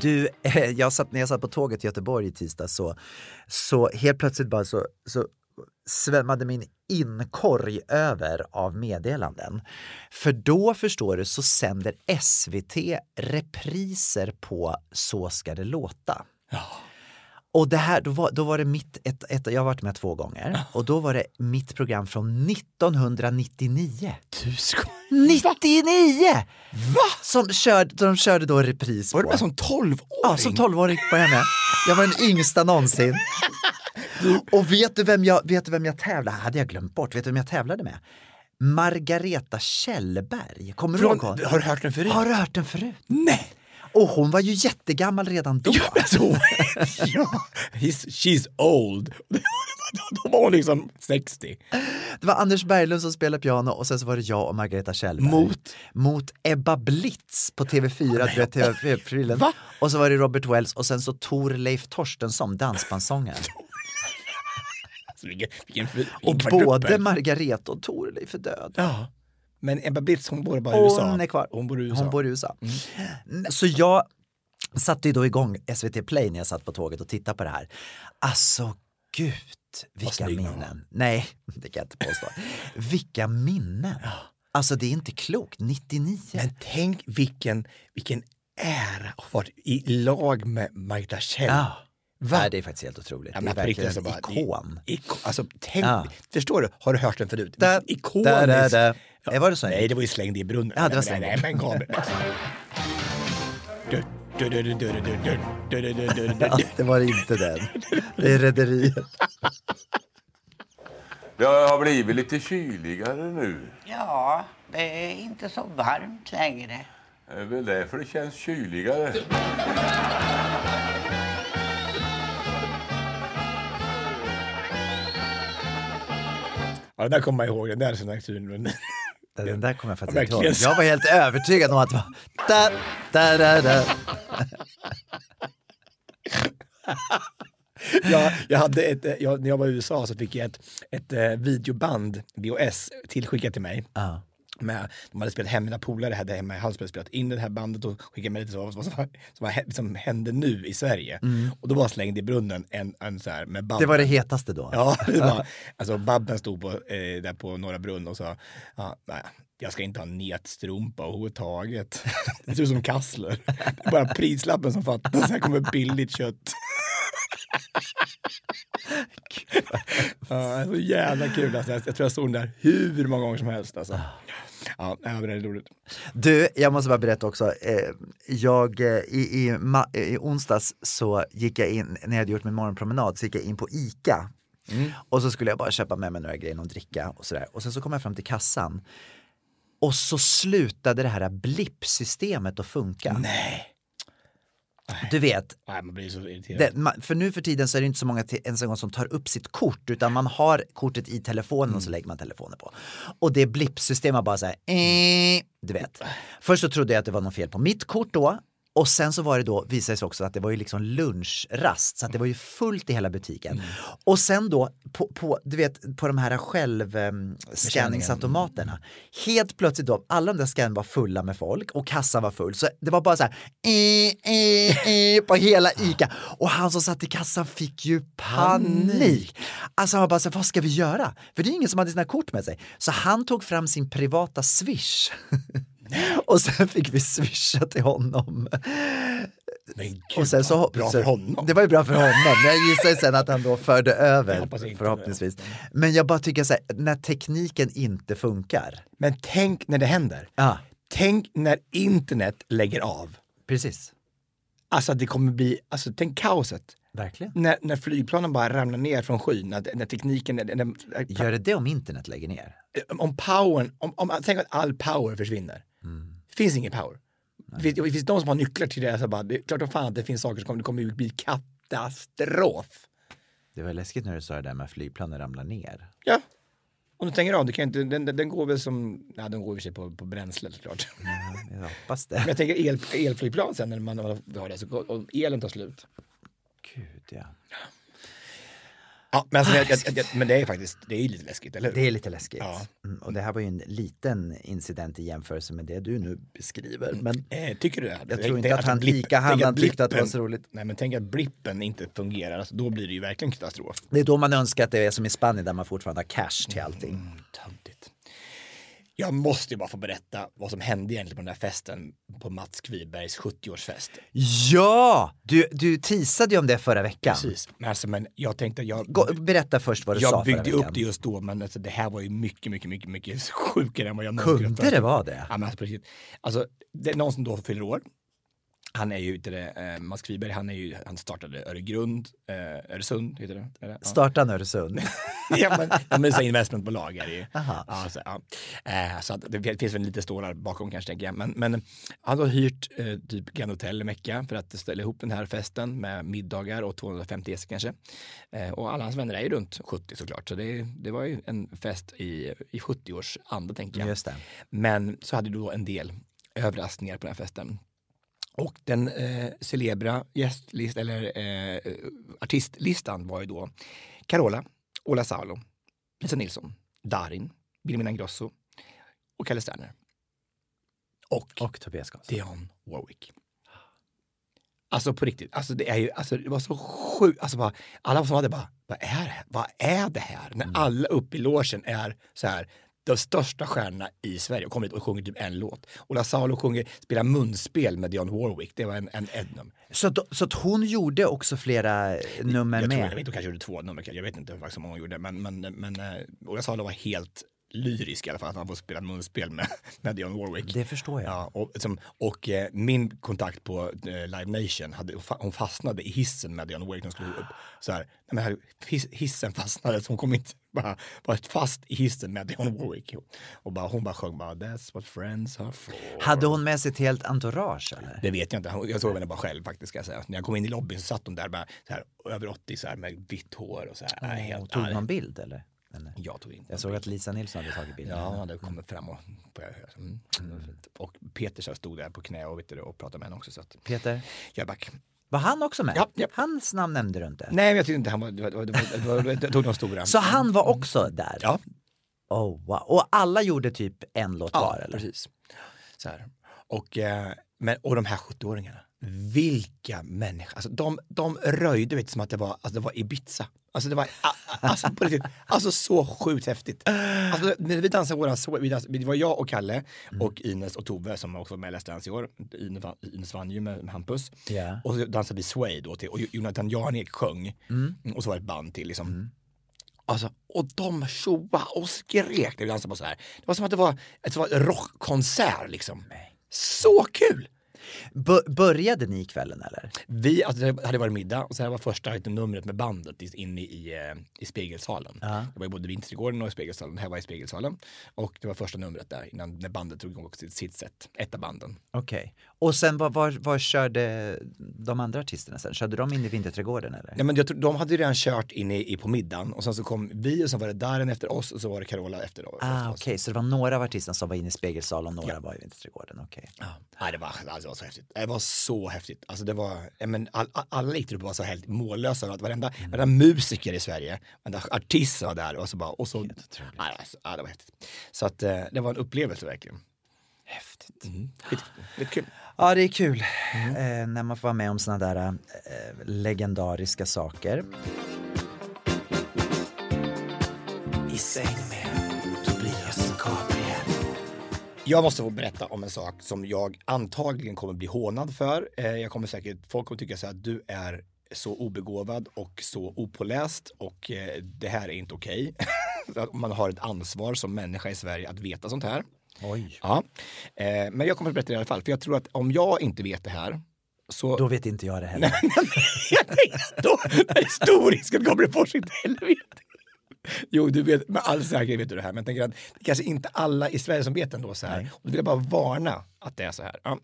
B: Du, jag satt, när jag satt på tåget till Göteborg i tisdag så, så helt plötsligt bara så, så svämmade min inkorg över av meddelanden. För då förstår du så sänder SVT repriser på Så ska det låta. Och det här, då var, då var det mitt, ett, ett, jag har varit med två gånger och då var det mitt program från 1999.
C: Du ska...
B: 99! Va? Som körde, de körde då repris
C: Var
B: på.
C: du med som 12-åring?
B: Ja, som 12-åring var jag med. Jag var den yngsta någonsin. Och vet du, vem jag, vet du vem jag tävlade hade jag glömt bort. Vet du vem jag tävlade med? Margareta Kjellberg. Kommer du
C: Från,
B: ihåg hon?
C: har du hört den förut?
B: Har du hört den förut?
C: Nej!
B: Och hon var ju jättegammal redan då.
C: Ja, alltså, ja. He's, she's old. Då var hon liksom 60.
B: Det var Anders Berglund som spelade piano och sen så var det jag och Margareta Kjellberg.
C: Mot?
B: Mot Ebba Blitz på TV4, du vet TV4-profilen.
C: Va?
B: Och så var det Robert Wells och sen så Tor Leif Torstensson, dansbandssångaren.
C: Alltså, vilken, vilken, vilken
B: Och både Margareta och Tor Leif är döda.
C: Ja. Men Ebba Blitz, hon bor bara i USA.
B: Hon är kvar.
C: Hon bor i USA. Mm.
B: Hon bor i USA. Så jag satte ju då igång SVT Play när jag satt på tåget och tittade på det här. Alltså gud, vilka minnen. Nej, det kan jag inte påstå. vilka minnen. Alltså det är inte klokt, 99.
C: Men tänk vilken, vilken ära att ha varit i lag med Magda Kjell.
B: ja.
C: Va?
B: Nej, det är faktiskt helt otroligt.
C: Ja,
B: det är verkligen
C: alltså,
B: en
C: bara,
B: ikon.
C: I, ikon. Alltså, tänk,
B: ja.
C: Förstår du? Har du hört den förut?
B: Da,
C: Ikonisk.
B: Da, da, da. Ja. Eh, var det så?
C: Nej, det var ju slängd i brunnen.
B: Ja, det var slängd.
C: Men kom.
B: ja, det var inte den. Det är Rederiet.
H: Det har blivit lite kyligare nu.
I: Ja, det är inte så varmt längre.
H: Det är väl därför det känns kyligare.
C: Ja, det där kommer jag ihåg. Den där signaturen.
B: Den där kommer jag faktiskt inte ihåg. Jag var helt övertygad om att det var da, da, da, da.
C: jag, jag hade ett, eh, jag, när jag var i USA så fick jag ett, ett eh, videoband, VHS, tillskickat till mig.
B: Ja.
C: Med, de hade spelat hem, mina polare hade hemma i Hallsberg spelat in det här bandet och skickat med lite så, vad som, som, hände nu i Sverige. Och då var slängd i brunnen en, en så här med Babben.
B: Mm. Det var det hetaste då.
C: Ja, det var, alltså Babben stod på, eh, där på Norra Brunn och sa, ja, nej, jag ska inte ha netstrumpa överhuvudtaget. Det ser ut som kassler. Det är bara prislappen som fattas, här kommer billigt kött. Ja, så jävla kul alltså. Jag jag tror jag såg den där hur många gånger som helst alltså. Ja, det väldigt roligt.
B: Du, jag måste bara berätta också. Eh, jag, eh, i, i, ma- i onsdags så gick jag in, när jag hade gjort min morgonpromenad, så gick jag in på ICA. Och så skulle jag bara köpa med mig några grejer, någon dricka och sådär. Och sen så kom jag fram till kassan. Och så slutade det här blippsystemet att funka.
C: Nej.
B: Du vet,
C: Nej, man blir så irriterad.
B: det, man, för nu för tiden så är det inte så många ens en gång som tar upp sitt kort utan man har kortet i telefonen och så lägger man telefonen på. Och det blippsystemet bara så här, eh, du vet. Först så trodde jag att det var något fel på mitt kort då. Och sen så var det då, visade det sig också att det var ju liksom lunchrast så att det var ju fullt i hela butiken. Och sen då på, på, du vet, på de här självscanningsautomaterna. Helt plötsligt då, alla de där scannen var fulla med folk och kassan var full. Så det var bara så här, eh, eh, eh, på hela ICA. Och han som satt i kassan fick ju panik. Alltså han var bara så här, vad ska vi göra? För det är ingen som hade sina kort med sig. Så han tog fram sin privata swish. och sen fick vi swisha till honom.
C: Men gud,
B: Och sen så,
C: bra för honom.
B: Det var ju bra för honom, men jag gissar ju sen att han då förde över förhoppningsvis. Men jag bara tycker så här, när tekniken inte funkar.
C: Men tänk när det händer.
B: Ja,
C: Tänk när internet lägger av.
B: precis.
C: Alltså det kommer bli, alltså tänk kaoset.
B: Verkligen.
C: När, när flygplanen bara ramlar ner från skyn, när, när tekniken, när, när,
B: Gör det det om internet lägger ner?
C: om powern, om, om, tänk att all power försvinner. Det finns ingen power. Det finns, det finns de som har nycklar till det, så bara, det är klart som fan att det finns saker som kommer, det kommer bli katastrof.
B: Det var läskigt när du sa det där med flygplanen ramlar ner.
C: Ja. Om du stänger av, det kan inte, den, den går väl som, ja den går i och för sig på, på bränsle såklart.
B: Jag hoppas det.
C: Men jag tänker el, elflygplan sen när man har det, så går- om elen tar slut.
B: Gud, ja.
C: Ja, men, alltså, jag, jag, jag, men det är faktiskt, det är lite läskigt, eller hur?
B: Det är lite läskigt.
C: Ja.
B: Mm, och det här var ju en liten incident i jämförelse med det du nu beskriver. Men
C: Eh, tycker du det?
B: Jag tror inte att han- ICA-handlaren tyckte att det var så roligt.
C: Nej men tänk att blippen inte fungerar, alltså, då blir det ju verkligen katastrof.
B: det är då man önskar att det är som i Spanien där man fortfarande har cash till allting.
C: Mm. Jag måste ju bara få berätta vad som hände egentligen på den här festen på Mats Kvibergs 70-årsfest.
B: Ja! Du, du teasade ju om det förra veckan.
C: Precis. Men, alltså, men jag tänkte, jag,
B: Gå, berätta först vad du sa
C: jag byggde upp det just då, men alltså, det här var ju mycket, mycket, mycket, mycket sjukare än vad jag någonsin
B: Kunde det vara det?
C: Ja, men alltså, precis. alltså, det är någon som då fyller år. Han är ju ute det, eh, Mats Kviberg, han, är ju, han startade Öregrund, eh, Öresund heter det. Det? Ja.
B: Starta Öresund.
C: ja, men, ja, men så investmentbolag är det ju.
B: Aha.
C: Ja. Eh, så att det finns väl lite stålar bakom kanske tänker jag. Men, men han har hyrt eh, typ Grand Hotel i Mecka för att ställa ihop den här festen med middagar och 250 gäster kanske. Eh, och alla hans vänner är ju runt 70 såklart. Så det, det var ju en fest i, i 70-års anda tänker jag. Men så hade du då en del överraskningar på den här festen. Och den eh, celebra gästlist, eller eh, artistlistan var ju då Carola, Ola Salo, Lisa Nilsson, Darin, Wilhelmina Ingrosso och Kalle Sterner. Och,
B: Och Tobias Karlsson.
C: Dionne Warwick. Alltså på riktigt, alltså det, är ju, alltså det var så sjukt. Alltså bara, alla som hade bara, vad är det, vad är det här? När alla uppe i logen är så här, de största stjärnorna i Sverige och kommer hit och sjunger typ en låt. Ola Salo sjunger, spelar munspel med Dionne Warwick. Det var en, en, en
B: Så, att- så att hon gjorde också flera nummer
C: jag, tror,
B: med?
C: jag vet inte, hon kanske gjorde två nummer, jag vet inte hur många hon gjorde, men, men, men uh, Ola Salo var helt lyrisk i alla fall, att han får spela munspel med, med Dionne Warwick.
B: Det förstår jag.
C: Ja, och, som, och eh, min kontakt på eh, Live Nation, hade, hon fastnade i hissen med Dionne Warwick när hon skulle upp. Så här, nej, här, hiss, hissen fastnade så hon kom inte, bara var fast i hissen med Dionne Warwick. Och bara, hon bara sjöng bara “That's what friends are for”.
B: Hade hon med sig ett helt entourage eller?
C: Det vet jag inte. Jag såg henne bara själv faktiskt. Ska jag säga. När jag kom in i lobbyn så satt hon där bara, så här, över 80 så här, med vitt hår och så här. Nej, helt,
B: Tog
C: nej,
B: någon bild eller? Eller?
C: Jag tog inte
B: Jag såg att Lisa Nilsson hade tagit bilden.
C: Ja, hade kommit fram och på mm, det var fint. Och Peter så stod där på knä och, vet du, och pratade med henne också. Så att,
B: Peter,
C: Jöback.
B: var han också med?
C: Ja, ja.
B: Hans namn nämnde du inte.
C: Nej, men jag tyckte inte han var, det var, det var, det det de stora.
B: Så han var också där?
C: Ja,
B: Oh, wow. Och alla gjorde typ en låt
C: ja
B: var eller?
C: precis. Så här. Och, eh, men, och de här 70-åringarna, vilka människor. Alltså, de, de röjde vet, som att det var, alltså, det var Ibiza. Alltså det var alltså, på riktigt, alltså så sjukt häftigt. Alltså, när vi dansade våran, så- vi dansade, det var jag och Kalle och Ines och Tove som också var med i Let's Dance i år. Ines, Ines vann ju med, med Hampus.
B: Ja.
C: Och så dansade vi Sway då till, och Jonathan Jarnik sjöng. Och så var det ett band till liksom. Alltså, och de tjoa och skrek när vi dansade på så här. Det var som att det var ett det var en rockkonsert liksom. Så kul!
B: Började ni kvällen eller?
C: Vi, alltså det hade varit middag och här var första lite numret med bandet inne i, eh, i Spegelsalen.
B: Ja.
C: Det var ju både Vinterträdgården och Spegelsalen. Det här var i Spegelsalen. Och det var första numret där innan när bandet drog igång sitt, sitt set. Ett av banden.
B: Okej. Och sen var, var, var körde de andra artisterna sen? Körde de in i Vinterträdgården eller?
C: Ja, men jag tror, de hade ju redan kört in i, i på middagen och sen så kom vi och sen var det Darin efter oss och så var det Carola efter, efter
B: Ah,
C: oss.
B: okej, så det var några av artisterna som var inne i Spegelsalen och några
C: Ja.
B: var i Vinterträdgården, okej.
C: Ja. Nej, det, var, alltså, det var så häftigt. Det var så häftigt. Alltså, det var, men all, all, alla gick upp och var så helt mållösa. att Varenda,
B: Mm.
C: varenda musiker i Sverige, varenda artist var där och så bara, och så, nej, alltså, ja, det var häftigt. Så att eh, det var en upplevelse verkligen.
B: Häftigt.
C: Mm. Lite, lite kul.
B: Ja, det är kul eh, när man får vara med om sådana där eh, legendariska saker.
C: I säng med Tobias Gabriel. Jag måste få berätta om en sak som jag antagligen kommer bli hånad för. Eh, Jag kommer säkert, folk kommer tycka så här att du är så obegåvad och så opåläst och eh, det här är inte okej. Att Man har ett ansvar som människa i Sverige att veta sånt här.
B: Oj.
C: Ja. Eh, Men jag kommer att berätta det i alla fall, för jag tror att om jag inte vet det här så...
B: Då vet inte jag det heller.
C: jag tänkte, då är det stor risk att Gabriel Fors inte heller vet det. Jo, du vet, med all säkerhet vet du det här, men jag tänker att det kanske inte alla i Sverige som vet ändå så här. Och då vill jag bara varna att det är så här. Ja.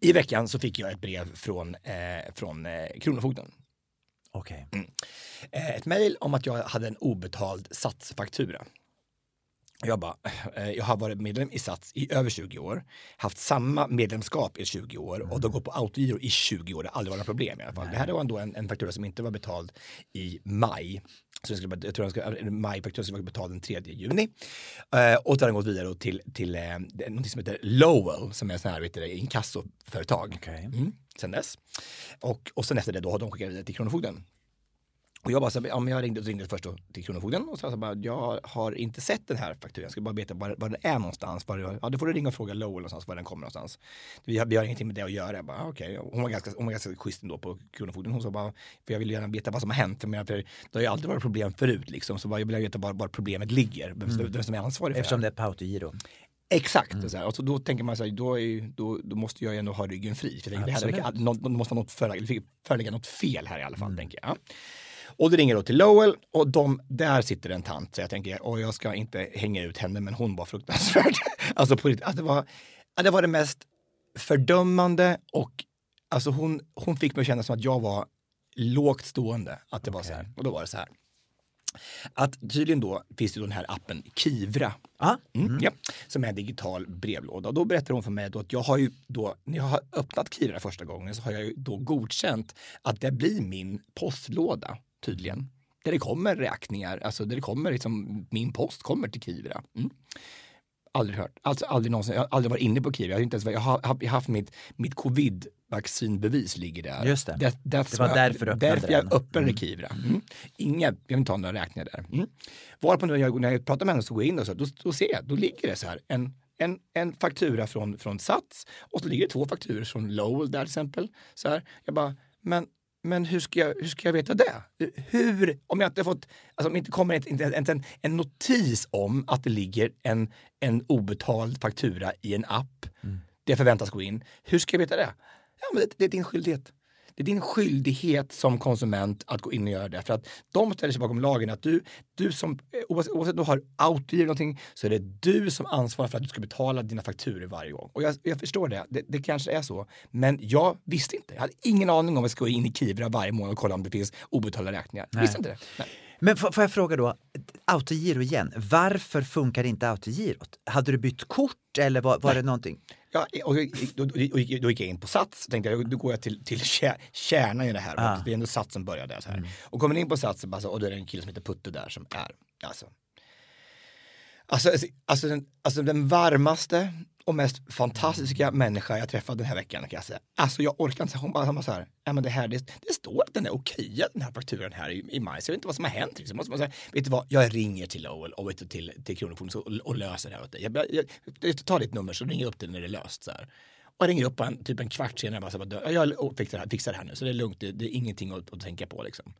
C: I veckan så fick jag ett brev från, eh, från eh, Kronofogden.
B: Okej.
C: Eh, ett mejl om att jag hade en obetald satsfaktura. Jag bara, eh, jag har varit medlem i Sats i över 20 år, haft samma medlemskap i 20 år och då går på autogiro i 20 år. Det har aldrig varit något problem i alla fall. Det här var ändå en, en faktura som inte var betald i maj. Så jag, skulle, jag tror att en majfaktura skulle vara betald den 3 juni. Eh, och då har den gått vidare till, till eh, något som heter Lowell som är en sån här vet du, inkassoföretag.
B: Okej.
C: Mm, sen dess. Och, och sen efter det då har de skickat vidare till Kronofogden. Och jag bara, så, här, ja, men jag ringde, ringde först till Kronofogden och sa så bara, jag har inte sett den här fakturan, jag ska bara veta var, var den är någonstans. Var, ja, då får du ringa och fråga Lowell någonstans var den kommer någonstans. Vi har, vi har ingenting med det att göra. Jag bara, ah, okej. Hon, var ganska, hon var ganska schysst ändå på Kronofogden. Hon sa bara, för jag vill gärna veta vad som har hänt. Menar, för det har ju aldrig varit problem förut liksom. Så bara, jag vill veta var, var problemet ligger, vem,
B: Mm.
C: vem som är ansvarig för
B: Eftersom
C: det.
B: det är på autogiro.
C: Exakt,
B: Mm.
C: och så, här. och så då tänker man så här, då, är, då, då måste jag ju ändå ha ryggen fri. För det, här, det, måste vara något förelägga, förelägga något fel här i alla
B: Mm.
C: fall, tänker jag. Och det ringer då till Lowell och de, där sitter en tant. Så jag tänker, och jag ska inte hänga ut henne, men hon var fruktansvärd. alltså på riktigt, det var, det var det mest fördömande och alltså hon, hon fick mig att känna som att jag var lågt stående. Att det var så här. Och då var det så här. Att tydligen då finns det då den här appen Kivra.
B: Ah.
C: Mm, ja, som är en digital brevlåda. Och då berättar hon för mig då att jag har ju då, när jag har öppnat Kivra första gången så har jag ju då godkänt att det blir min postlåda tydligen. Där det kommer räkningar, alltså där det kommer liksom, min post kommer till Kivra. Mm. Aldrig hört, alltså aldrig någonsin, jag har aldrig varit inne på Kivra. Jag har, inte ens, jag har, haft mitt, mitt covid-vaccinbevis ligger där.
B: Just det.
C: That,
B: Det var därför du öppnade
C: därför jag
B: den.
C: öppnade
B: Mm.
C: Kivra. Mm. Inga, jag vill inte ha några räkningar där. Mm. Varpå när jag, när jag pratar med henne så går jag in och så, då, då ser jag, då ligger det så här en, en, en faktura från, från Sats och så ligger det två fakturor från Lowell där till exempel. Så här, jag bara, men, men hur, ska jag, hur ska jag veta det? Hur, om jag inte fått, alltså om inte kommer ett, inte ens en, en notis om att det ligger en, en obetald faktura i en app, det förväntas gå in. Hur ska jag veta det? Ja, men det, det är din skyldighet. Det är din skyldighet som konsument att gå in och göra det. För att de ställer sig bakom lagen att du, du som, eh, oavsett, oavsett om du har autogiro eller någonting, så är det du som ansvarar för att du ska betala dina fakturor varje gång. Och jag, jag förstår det. det, det kanske är så. Men jag visste inte. Jag hade ingen aning om att jag skulle gå in i Kivra varje månad och kolla om det finns obetalda räkningar. Jag visste inte det. Nej.
B: Men får jag fråga då, autogiro igen, varför funkar inte autogirot? Hade du bytt kort eller var, var det någonting?
C: Ja, och då, då, då, då gick jag in på Sats, tänkte jag, då går jag till, till kär- kärnan i det här.
B: Ah.
C: Det är ändå Sats som började där. Så här. Och kommer in på Sats och, bara så, och då är det en kille som heter Putte där som är, alltså, alltså, alltså, den, alltså den varmaste och mest fantastiska människa jag träffat den här veckan kan jag säga. Alltså jag orkar inte, hon bara, hon bara så här, ja men det här, det, det står att den är okej, den här fakturan här i, i maj, så jag vet inte vad som har hänt. Liksom. Måste man säga, vet du vad, jag ringer till Lowell och vet du, till, till Kronofogden och, och löser det här åt dig. Jag, jag, jag, tar ditt nummer så ringer jag upp dig när det är löst. Så här. Och jag ringer upp en, typ en kvart senare bara så jag fixar det, här, fixar det här nu, så det är lugnt, det, det är ingenting att, att tänka på liksom.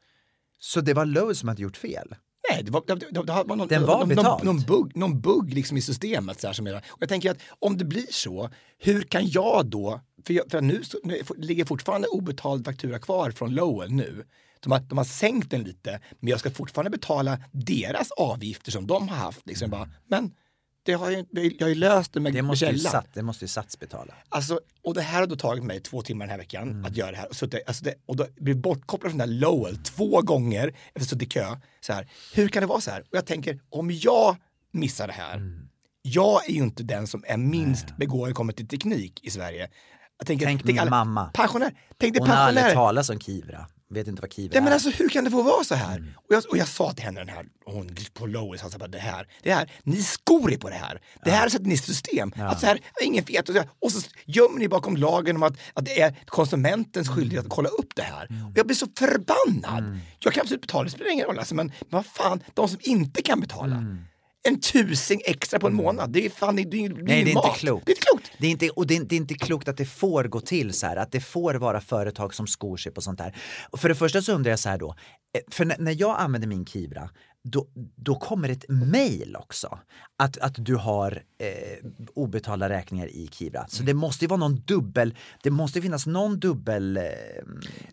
B: Så det var Lowe som hade gjort fel?
C: Nej, det var, det, det, det var någon,
B: Den var
C: någon, någon, någon, bugg, någon bugg liksom i systemet. Så här, som är, och jag tänker att om det blir så, hur kan jag då, för, jag, för nu, så- nu ligger fortfarande obetald faktura kvar från Lowell nu. De har, de har sänkt den lite, men jag ska fortfarande betala deras avgifter som de har haft. Liksom. Bara, men det har jag, jag har ju löst det med,
B: Det
C: med
B: måste, ju
C: källan.
B: sat, det måste ju Sats betala.
C: Alltså, och det här har då tagit mig två timmar den här veckan
B: Mm.
C: att göra det här. Och, suttit, alltså det, och då blir bortkopplad från den där Lowell två gånger efter suttit i kö. Så här, hur kan det vara så här? Och jag tänker, om jag missar det här,
B: Mm.
C: jag är ju inte den som är minst begåvad när det kommer till teknik i Sverige. Jag tänker,
B: Tänk min
C: alla-
B: mamma.
C: Pensionär. Tänk dig
B: Hon har aldrig talat om Kivra. Vet inte vad Kivra
C: Nej, men
B: är.
C: alltså, hur kan det få vara så här?
B: Mm.
C: Och, jag, och jag sa till henne, den här, hon på sa bara det här, det här, ni skor er på det här. Det här sätter ni i system. Att så här, ingen vet. Och så, och så gömmer ni bakom lagen om att, att det är konsumentens skyldighet att kolla upp det här.
B: Mm.
C: Och jag blir så förbannad. Jag kan absolut betala, det spelar ingen roll. Alltså, men, men vad fan, de som inte kan betala.
B: Mm.
C: En tusing extra på en månad, det är fan det är, det är,
B: Nej, det är
C: ingen
B: inte
C: mat.
B: klokt.
C: Det är inte klokt.
B: Det är inte, och det är, det är inte klokt att det får gå till så här, att det får vara företag som skor sig på sånt här. Och för det första så undrar jag så här då, eh, för när, när jag använder min Kivra, då, då kommer ett mail också. Att, att du har eh, obetalda räkningar i Kivra. Så det måste ju vara någon dubbel, det måste finnas någon dubbel eh,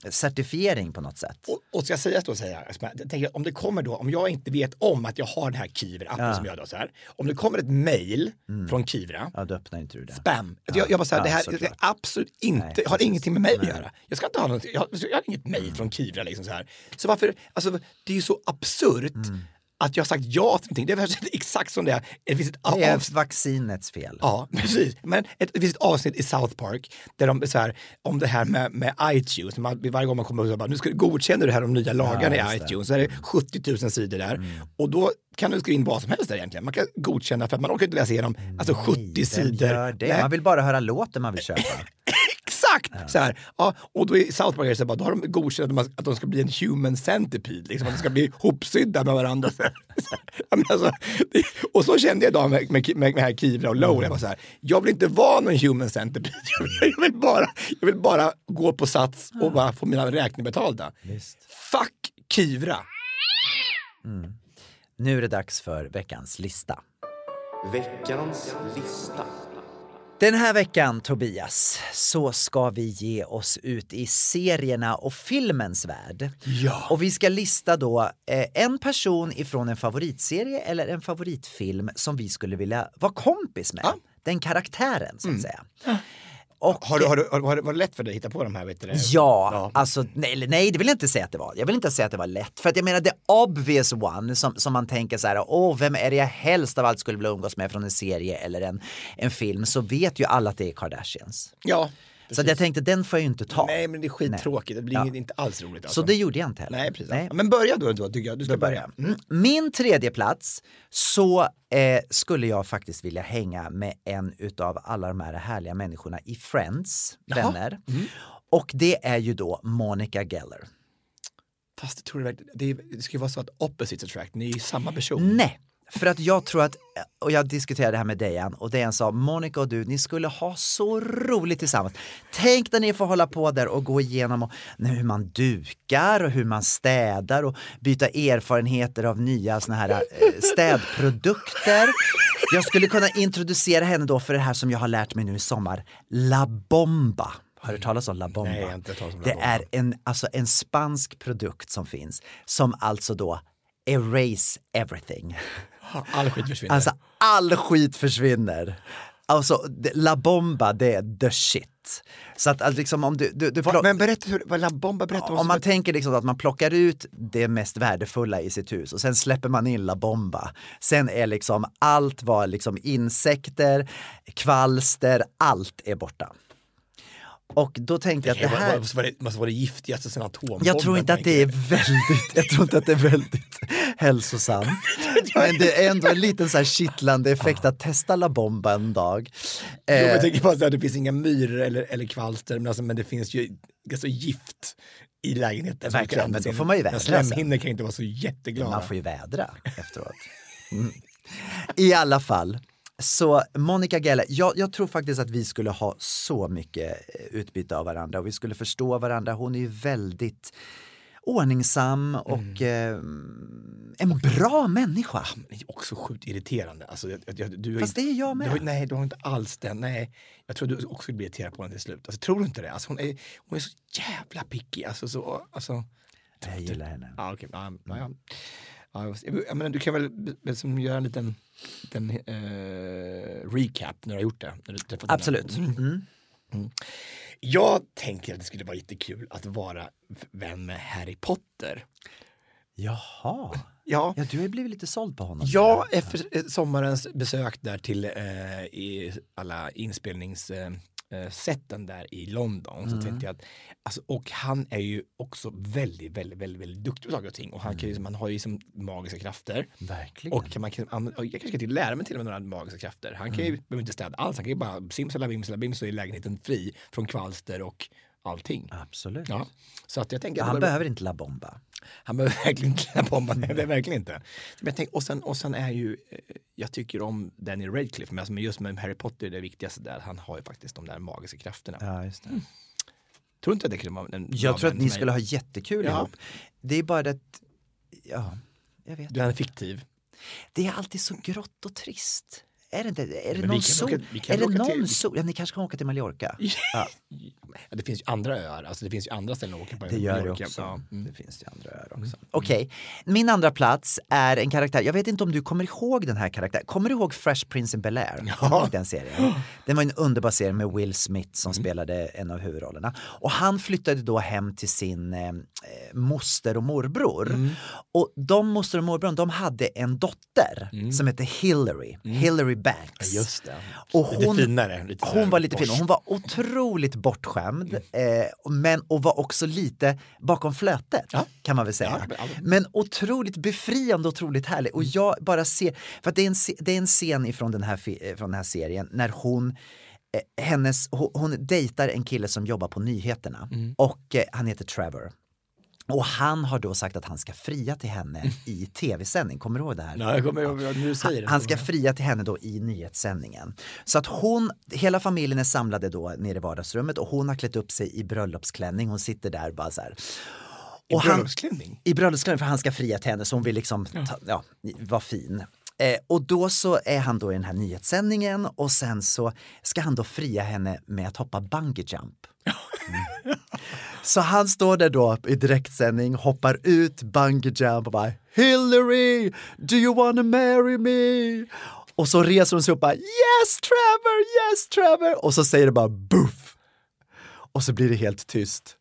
B: certifiering på något sätt.
C: Och, och ska jag säga då, säga, jag tänker, om det kommer då, om jag inte vet om att jag har den här Kivra-appen som jag då så här, om det kommer ett mail från Kivra,
B: Ja, då öppnar inte du det.
C: spam. jag, jag bara så här,
B: Ja,
C: det här
B: såklart.
C: det är absolut inte,
B: Nej,
C: har ingenting med mig att göra. Jag ska inte ha något, jag, har- jag har inget mail från Kivra liksom så här. Så varför, alltså det är ju så absurt att jag har sagt ja till någonting. Det är exakt som det är. Det finns ett
B: Det är
C: avsnitt
B: vaccinets fel.
C: Ja, precis. Men ett, det finns ett avsnitt i South Park där de så här, om det här med, med iTunes. Man, varje gång man kommer och bara, nu ska du godkänna det här de nya lagarna
B: Ja,
C: i
B: just det.
C: iTunes. Så är det 70 000 sidor där. Och då kan du skriva in vad som helst där egentligen. Man kan godkänna för att man orkar inte läsa igenom alltså 70
B: Vem
C: sidor. Nej,
B: Man vill bara höra låten man vill köpa.
C: Exakt! Så här, ja, och då i South Park så här, bara, då har de godkänt att, man, att de ska bli en human centipede, liksom, att de ska bli hopsydda med varandra. Så här, så här. Ja, alltså, det, och så kände jag idag med, med, med, med här Kivra och Lowell, jag var så här, jag vill inte vara någon human centipede, jag vill bara, jag vill bara gå på Sats och bara få mina räkningar betalda. Fuck Kivra!
B: Nu är det dags för veckans lista.
J: Veckans lista.
B: Den här veckan, Tobias, så ska vi ge oss ut i serierna och filmens värld.
C: Ja.
B: Och vi ska lista då eh, en person ifrån en favoritserie eller en favoritfilm som vi skulle vilja vara kompis med. Den karaktären, så att säga. Och,
C: Har du, har, du, har, du, har det lätt för dig att hitta på de här? Vet du det?
B: Ja, alltså nej, nej, det vill jag inte säga att det var. Jag vill inte säga att det var lätt. För att jag menar the obvious one som, som man tänker så här, åh, vem är det jag helst av allt skulle vilja umgås med från en serie eller en, en film, så vet ju alla att det är Kardashians.
C: Ja.
B: Så att jag tänkte, den får jag ju inte ta.
C: Nej, men det är skittråkigt. Det blir
B: Ja.
C: inte alls roligt.
B: Så
C: Alltså.
B: det gjorde jag inte heller.
C: Nej, precis. Ja, Men börja då, då tycker jag. Du ska börja.
B: Mm. Min tredje plats så eh, skulle jag faktiskt vilja hänga med en utav alla de här härliga människorna i Friends,
C: Jaha.
B: vänner. Och det är ju då Monica Geller.
C: Fast jag tror det, det, det ska ju vara så att opposites attract, ni är ju samma person.
B: Nej, för att jag tror att, och jag diskuterade det här med Dejan och Dejan sa Monica och du, ni skulle ha så roligt tillsammans. Tänk när ni får hålla på där och gå igenom och, hur man dukar och hur man städar och byta erfarenheter av nya såna här eh, städprodukter. Jag skulle kunna introducera henne då för det här som jag har lärt mig nu i sommar, La Bomba. Har du talat om La Bomba?
C: Nej, inte talas om La
B: Det
C: Bomba.
B: är en, alltså en spansk produkt som finns som alltså då erase everything.
C: All skit försvinner.
B: Alltså all skit försvinner. Alltså La Bomba det är the shit. Så att alltså, liksom om du, du, du plock-
C: men berätta hur, vad La Bomba berättar
B: om man tänker liksom att man plockar ut det mest värdefulla i sitt hus och sen släpper man in La Bomba. Sen är liksom allt var liksom insekter, kvalster, allt är borta. Och då tänkte jag att det här...
C: måste vara det, måste vara det giftigaste sen atombomben.
B: Jag tror inte att det är väldigt, jag tror inte att det är väldigt hälsosamt. Men det är ändå en liten så här kittlande effekt att testa La Bomba en dag.
C: Jo, men
B: Eh,
C: jag tänker bara så här, det finns inga myror eller, eller kvalster, men, alltså, men det finns ju alltså, gift i lägenheten.
B: Verkligen, men då får man ju vädra.
C: Slemhinnor kan ju inte vara så jätteglada.
B: man får ju vädra efteråt. Mm. I alla fall. Så Monica Geller, jag, jag tror faktiskt att vi skulle ha så mycket eh, utbyte av varandra och vi skulle förstå varandra. Hon är ju väldigt ordningsam och eh, en bra människa.
C: Är också sjukt irriterande. Alltså, jag, jag, du
B: Fast
C: inte-
B: det är jag med.
C: Du har, nej, du har inte alls den. Nej, jag tror du också skulle bli irriterad på henne till slut. Alltså, tror du inte det? Alltså, hon, är, hon är så jävla picky. Alltså, så, alltså,
B: Jag gillar henne.
C: ja, okej, ja, ja, ja. Ja, jag menar, du kan väl liksom göra en liten, liten eh, recap när du har gjort det?
B: Absolut.
C: Mm.
B: Mm.
C: Jag tänker att det skulle vara jättekul att vara vän med Harry Potter.
B: Jaha.
C: Ja,
B: Ja, du har blivit lite såld på honom.
C: Ja, efter eh, sommarens besök där till eh, i alla inspelningssätten eh, sätten där i London så tänkte jag att, alltså, och han är ju också väldigt, väldigt, väldigt, väldigt duktig på saker och ting och han, kan ju, man har ju som magiska krafter.
B: Verkligen.
C: Och kan man kan, jag kanske till lära mig till och med några magiska krafter. Han kan ju, behöver inte städa alls, han kan ju bara simsalabim salabim så är lägenheten fri från kvalster och allting.
B: Absolut.
C: Ja. Så att jag tänker
B: Han
C: det var-
B: behöver inte La Bomba.
C: han behöver verkligen inte klä bomban, det är verkligen inte. Men jag tänk, och, sen, och sen är ju, eh, jag tycker om Daniel Radcliffe, men alltså, men just med Harry Potter, det viktigaste där, han har ju faktiskt de där magiska krafterna.
B: Ja, just det.
C: Tror du inte att det kunde vara en
B: Jag tror att ni skulle ha jättekul
C: Ja.
B: ihop. Det är bara det att, ja, jag vet.
C: Du är fiktiv.
B: Det är alltid så grått och trist. Är det inte? Är det någon sol?
C: åka-
B: är det någon
C: till-
B: sol? Ja, ni kanske kan åka till Mallorca? Ja,
C: det finns ju andra öar, alltså det finns ju andra ställen att åka på.
B: det gör det också.
C: Ja. Mm.
B: Det finns ju andra öar också. Okej, min andra plats är en karaktär, jag vet inte om du kommer ihåg den här karaktären. Kommer du ihåg Fresh Prince in Bel-Air?
C: Ja.
B: Den serien. Den var en underbar serie med Will Smith som
C: Mm.
B: spelade en av huvudrollerna. Och han flyttade då hem till sin eh, eh, moster och morbror.
C: Mm.
B: Och de moster och morbror, de hade en dotter som hette Hillary, Hillary Banks.
C: Mm. Ja, Just det.
B: Och
C: Lite
B: hon,
C: finare. Lite
B: hon var lite fin.
C: borst.
B: Hon var otroligt bortskämd. Eh, men, och var också lite bakom flötet
C: Ja.
B: kan man väl säga.
C: Ja.
B: Men otroligt befriande och otroligt härlig. Och jag bara ser, för det är en, det är en scen ifrån den här, eh, från den här serien när hon eh, hennes, hon, hon dejtar en kille som jobbar på nyheterna och eh, han heter Trevor. Och han har då sagt att han ska fria till henne i tv-sändning, kommer du ihåg det här?
C: Ja, jag kommer ihåg, nu du säger det.
B: Han ska fria till henne då i nyhetssändningen. Så att hon, hela familjen är samlade då nere i vardagsrummet och hon har klätt upp sig i bröllopsklänning. Hon sitter där bara så här.
C: I
B: Och han-
C: bröllopsklänning?
B: I bröllopsklänning för han ska fria till henne så hon vill liksom ta, ja, vara fin. Eh, och då så är han då i den här nyhetssändningen och sen så ska han då fria henne med att hoppa bungee jump. Mm. Så han står där då i direktsändning, hoppar ut bungee jump och bara Hillary, do you wanna marry me? Och så reser hon sig upp och bara Yes Trevor, yes Trevor! Och så säger det bara boof! Och så blir det helt tyst.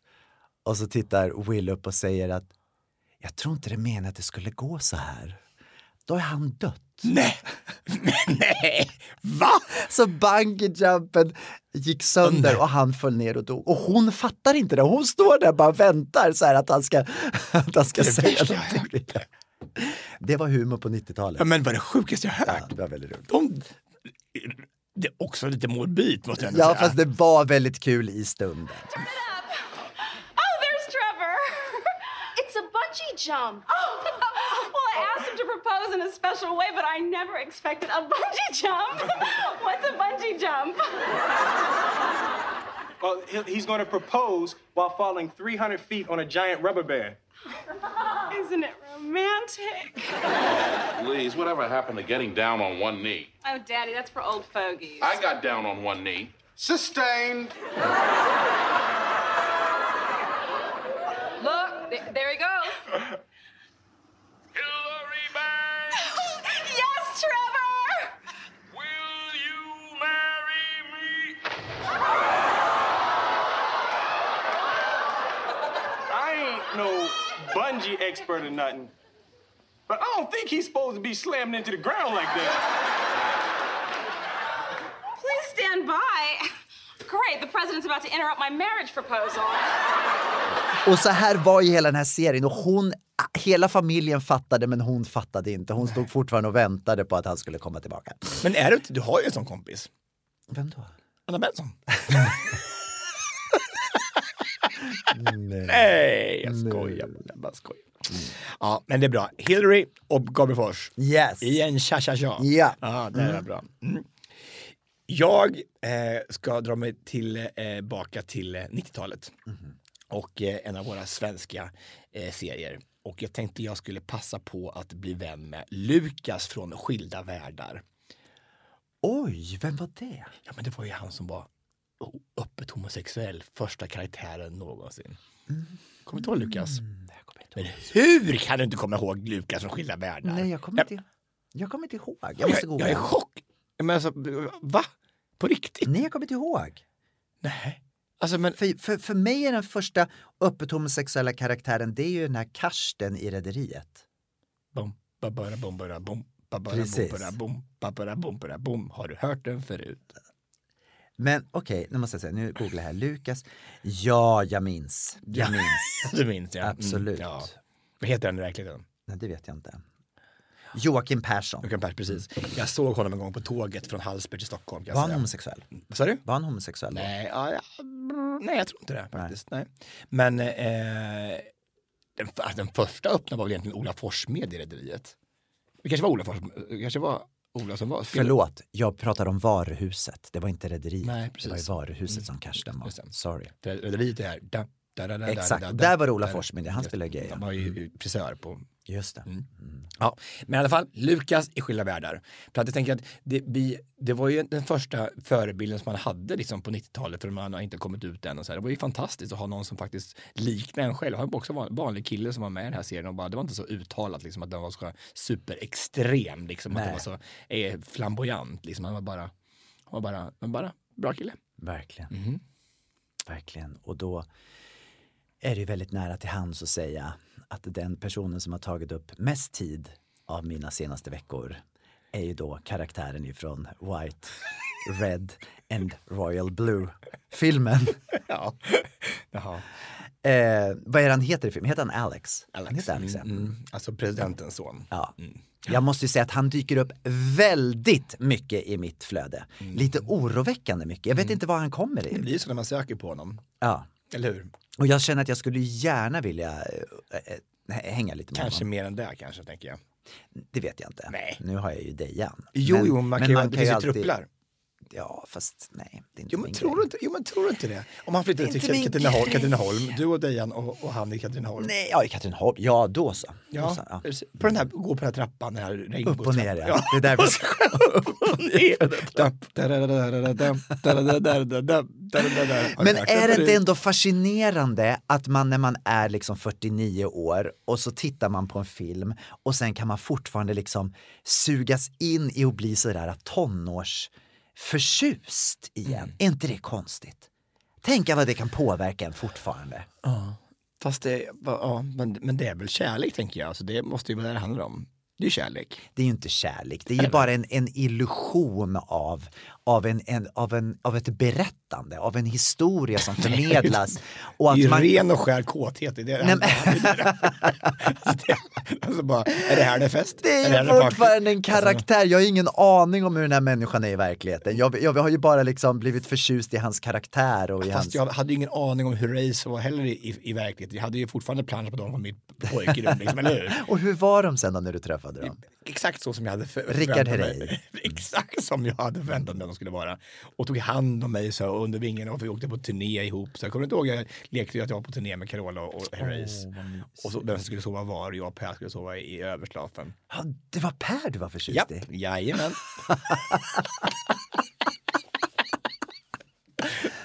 B: Och så tittar Will upp och säger att jag tror inte det menar att det skulle gå så här. Då är han dött.
C: Nej! Nej! Va?
B: Så bungyjumpen gick sönder och han föll ner och dog. Och hon fattar inte det. Hon står där och bara väntar så här att han ska, att han ska
C: Det
B: säga någonting. Det var humor på 90-talet.
C: Ja, men vad är det sjukaste jag
B: Ja,
C: hört?
B: det var väldigt roligt.
C: De, det är också lite morbid måste jag ändå
B: Ja,
C: säga.
B: fast det var väldigt kul i stunden.
K: Oh, there's Trevor. it's a bungee jump. Oh. Propose in a special way, but I never expected a bungee jump. What's a bungee jump?
L: Well, he's going to propose while falling 300 feet on a giant rubber band.
K: Isn't it romantic?
M: Please, whatever happened to getting down on one knee?
K: Oh, Daddy, that's for old fogies.
M: I got down on one knee. Sustained.
K: Look, th- there he goes.
L: Expert or nothing, but I don't think he's supposed to be slammed into the ground like that.
K: Please stand by. Great, the president's about to interrupt my marriage proposal.
B: Och så här var ju hela den här serien och hon, hela familjen fattade men hon fattade inte. Hon stod fortfarande och väntade på att han skulle komma tillbaka.
C: Men är du inte, du har ju en sån kompis.
B: Vem då?
C: Anna Benson. Nej, jag skojar. Jag bara skojar. Ja, men det är bra. Hillary och Gabriel Fors.
B: Yes.
C: Igen, tja tja tja.
B: Ja.
C: ja det är bra. Mm. Jag eh, ska dra mig till, eh, till eh, 90-talet. och eh, en av våra svenska eh, serier. Och jag tänkte jag skulle passa på att bli vän med Lukas från Skilda världar.
B: Oj, vem var det?
C: Ja, men det var ju han som var öppet homosexuell, första karaktären någonsin. Kommer du ihåg Lukas?
B: Mm,
C: Men hur kan du inte komma ihåg Lukas från Skilda världar?
B: Nej, jag kommer, inte, jag kommer inte ihåg. Jag måste
C: jag, jag är i chock. Men alltså, va? På riktigt?
B: Nej, jag kommer inte ihåg.
C: Nej. Alltså, men...
B: för, för, för mig är den första öppet homosexuella karaktären, det är ju den här Karsten i Rederiet.
C: Bom, babara, bom, bara, bom, babara,
B: Precis.
C: bom, bara, bom, babara, bom, bara, bom. Har du hört den förut?
B: Men okej, nu måste jag säga, nu googlar jag här. Lukas. Ja, jag minns. Jag
C: Ja,
B: minns.
C: du minns ja. Mm,
B: Absolut.
C: ja. Vad heter den i verkligheten?
B: Nej, det vet jag inte. Joakim Persson.
C: Joakim Persson, precis. Jag såg honom en gång på tåget från Hallsberg till Stockholm.
B: Var han homosexuell?
C: Vad sa du?
B: Var han homosexuell?
C: Nej, ja, ja, brr, nej, jag tror inte det faktiskt. Nej. Men eh, den, alltså, den första öppna var väl egentligen Ola Forssmed i Rederiet. Det kanske var Ola Fors, det kanske var Ola som var.
B: Förlåt, jag pratar om varuhuset. Det var inte Rederiet.
C: Nej,
B: det var varuhuset som Karsten var. Sorry.
C: Rederiet är da,
B: Exakt, och där var Ola Forssmed, han spelade ja.
C: Han var ju frisör på
B: Just det.
C: Ja, men i alla fall, Lukas i Skilda världar. För att jag tänker att det, vi, det var ju den första förebilden som man hade liksom på 90-talet för man har inte kommit ut än. Och så här. Det var ju fantastiskt att ha någon som faktiskt liknar en själv. Han var också en vanlig kille som var med i den här serien och bara, det var inte så uttalat liksom, att den var så superextrem, liksom, att den var så eh, flamboyant. Liksom. Han var bara, han var bara, han var bara bra kille.
B: Verkligen.
C: Mhm.
B: Verkligen. Och då är det väldigt nära till hands att säga att den personen som har tagit upp mest tid av mina senaste veckor är ju då karaktären ifrån White, Red and Royal Blue-filmen.
C: ja. Jaha.
B: Eh, vad är det han heter i filmen? Heter han Alex?
C: Alex.
B: Han heter Alex.
C: Mm, mm. Alltså presidentens son.
B: Ja. Jag måste ju säga att han dyker upp väldigt mycket i mitt flöde. Lite oroväckande mycket. Jag vet inte var han kommer
C: Det
B: i.
C: blir så när man söker på honom.
B: Ja.
C: Eller hur?
B: Och jag känner att jag skulle gärna vilja eh, eh, hänga lite med
C: Kanske
B: honom.
C: mer än det kanske, tänker jag.
B: Det vet jag inte.
C: Nej.
B: Nu har jag ju Dejan.
C: Jo, jo, man kan ju, det finns ju
B: alltid-
C: trupplar.
B: Ja, fast nej. Det är inte
C: Jo men, tror
B: grej.
C: du inte, jo men tror du inte det? Om han
B: är
C: till Katrineholm. Katrineholm, du och Dejan och, och han i Katrineholm.
B: Nej, ja, i Katrineholm. Ja, då så. Då
C: Ja,
B: så, ja.
C: på den här, gå på den här trappan, den här
B: Upp och ner, ja. Det är där
C: upp och ner.
B: Men är det inte ändå fascinerande att man när man är liksom 49 år och så tittar man på en film och sen kan man fortfarande liksom sugas in i att bli sådär tonårsförtjust igen. Är inte det konstigt? Tänka vad det kan påverka en fortfarande.
C: Ja. Fast det, ja, men, men det är väl kärlek tänker jag, så det måste ju vara det det handlar om. Det är kärlek.
B: Det är ju inte kärlek, det är ju bara en, en illusion av, av, en, en, av, en, av ett berättande, av en historia som förmedlas. Och
C: det
B: att
C: är ju
B: man,
C: ren och skär kåthet. Det är det det
B: Nej, men-
C: alltså bara, är det här det är fest?
B: Det
C: här
B: är
C: det
B: fortfarande en
C: Alltså,
B: karaktär. Jag har ingen aning om hur den här människan är i verkligheten. Jag, jag har ju bara liksom blivit förtjust i hans karaktär och i hans...
C: Fast jag hade ju ingen aning om hur Race var heller i, i, i verkligheten. Jag hade ju fortfarande plansch på dem från mitt pojkrum, liksom, eller hur?
B: Och hur var de sen då när du träffade dem?
C: Exakt så som jag hade förväntat mig.
B: Herrey.
C: Exakt som jag hade förväntat mig de skulle vara. Och tog hand om mig så under vingarna och vi åkte på turné ihop. Så jag kommer inte ihåg, jag lekte ju att jag var på turné med Carola och Herreys. och så vem som skulle sova var och jag och Per skulle sova i överslafen.
B: Ja, det var Per du var förtjust
C: Japp,
B: i?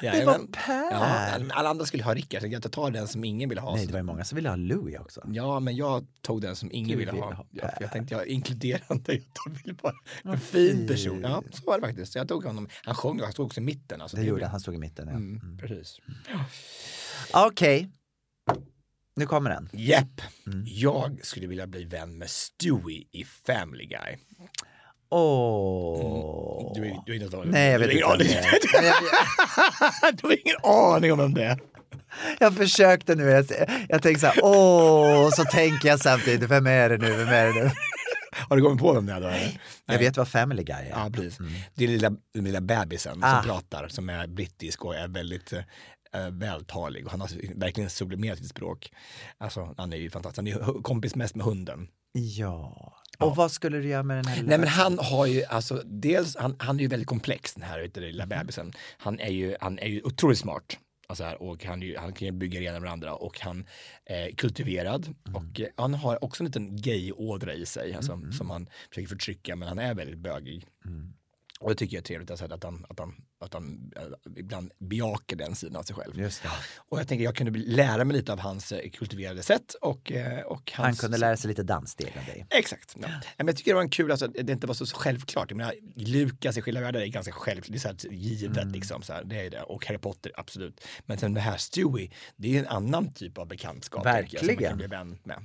C: jajamän.
B: Det var. Per!
C: Ja, alla andra skulle ha Rickard, så jag tar den som ingen ville ha.
B: Nej, det var ju många som ville ha Louis också.
C: Ja, men jag tog den som ingen ville
B: ville
C: ha.
B: ha
C: Ja, jag tänkte jag inkluderande. Jag ville bara en fin
B: fin.
C: person. Ja, så var det faktiskt. Så jag tog honom. Han sjöng, han stod också i mitten. Alltså,
B: Det gjorde
C: blev-
B: han, han stod i mitten. Ja.
C: Mm, precis.
B: Okej, nu kommer den.
C: Jepp.
B: Mm.
C: Jag skulle vilja bli vän med Stewie i Family Guy.
B: Åh.
C: Du, är- du, är inte
B: Nej, jag vet
C: du,
B: inte. Jag-
C: du har ingen aning om vem det är.
B: Jag försökte nu, jag, jag tänkte så här, åh, så tänker jag samtidigt, vem är det nu, vem är det nu?
C: Har du kommit på vem det är då? eller?
B: Jag vet vad Family Guy är.
C: Ja, precis. Det är den lilla, den lilla bebisen
B: Ah.
C: som pratar, som är brittisk och är väldigt eh, vältalig. Och han har verkligen sublimerat sitt språk. Alltså, han är ju fantastisk. Han är kompis mest med hunden.
B: Ja. Och vad skulle du göra med den här lilla
C: Nej men han har ju, alltså dels, han, han är ju väldigt komplex den här du, lilla
B: Mm.
C: bebisen. Han är ju, han är ju otroligt smart. Alltså här, och han, ju- han kan ju bygga ena med det andra och han är kultiverad
B: Mm.
C: och eh, han har också en liten gay-ådra i sig alltså,
B: Mm.
C: som han försöker förtrycka men han är väldigt bögig. Och det tycker jag är trevligt alltså, att, han, att, han, att han eh, ibland bejakar den sidan av sig själv. Och jag tänker jag kunde lära mig lite av hans eh, kultiverade sätt och, eh, och hans...
B: Han kunde lära sig lite danssteg av dig.
C: Exakt. Ja. Men jag tycker det var en kul, alltså, att det inte var så självklart. Jag menar, Lukas i Skilda världar är ganska självklart, det är så här givet
B: Mm.
C: liksom. Så här, det är det. Och Harry Potter, absolut. Men sen det här Stewie, det är en annan typ av bekantskap. tänker jag, som man
B: Verkligen.
C: kan bli vän med.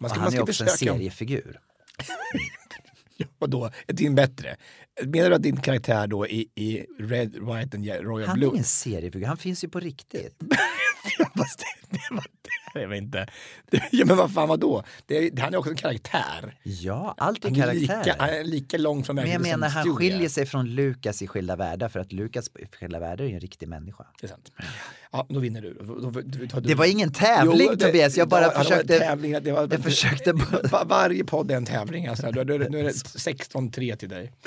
C: Man
B: Och
C: ska,
B: han
C: man ska
B: är också en seriefigur.
C: Och då, är din bättre? Menar du att din karaktär då i, i Red, White and Royal
B: Han är
C: Blue...
B: ingen seriefigur, han finns ju på riktigt.
C: Fast det, det var det, jag vet inte. Det, ja, men vad fan vadå? Det, är- han är också en karaktär.
B: Ja, allt är
C: Han är lika,
B: karaktär.
C: han är lika lång från
B: Men jag
C: verkligheten
B: menar, han
C: är.
B: skiljer sig från Lukas i Skilda världar för att Lukas i Skilda världar är en riktig människa.
C: Det är sant. Ja, då vinner du. Då, då, då.
B: Det var ingen tävling,
C: det-
B: Tobias. Jag bara
C: ja, det
B: försökte-
C: Tävling, det var,
B: jag försökte bara-
C: Varje podd är en tävling. Alltså. Nu är det 16-3 till dig.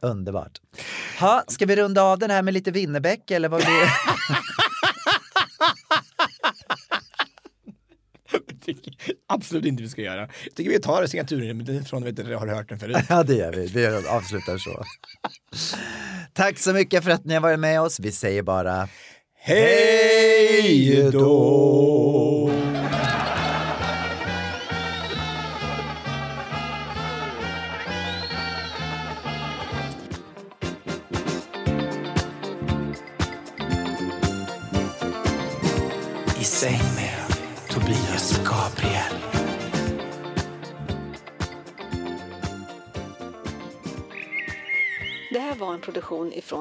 B: Underbart. Ha, ska vi runda av den här med lite Winnerbäck eller vad blir
C: tycker absolut inte vi ska göra. Jag tycker vi tar signaturen från, vet har du hört den förut?
B: Ja, det gör vi. Vi avslutar så. Tack så mycket för att ni har varit med oss. Vi säger bara
C: Hej då!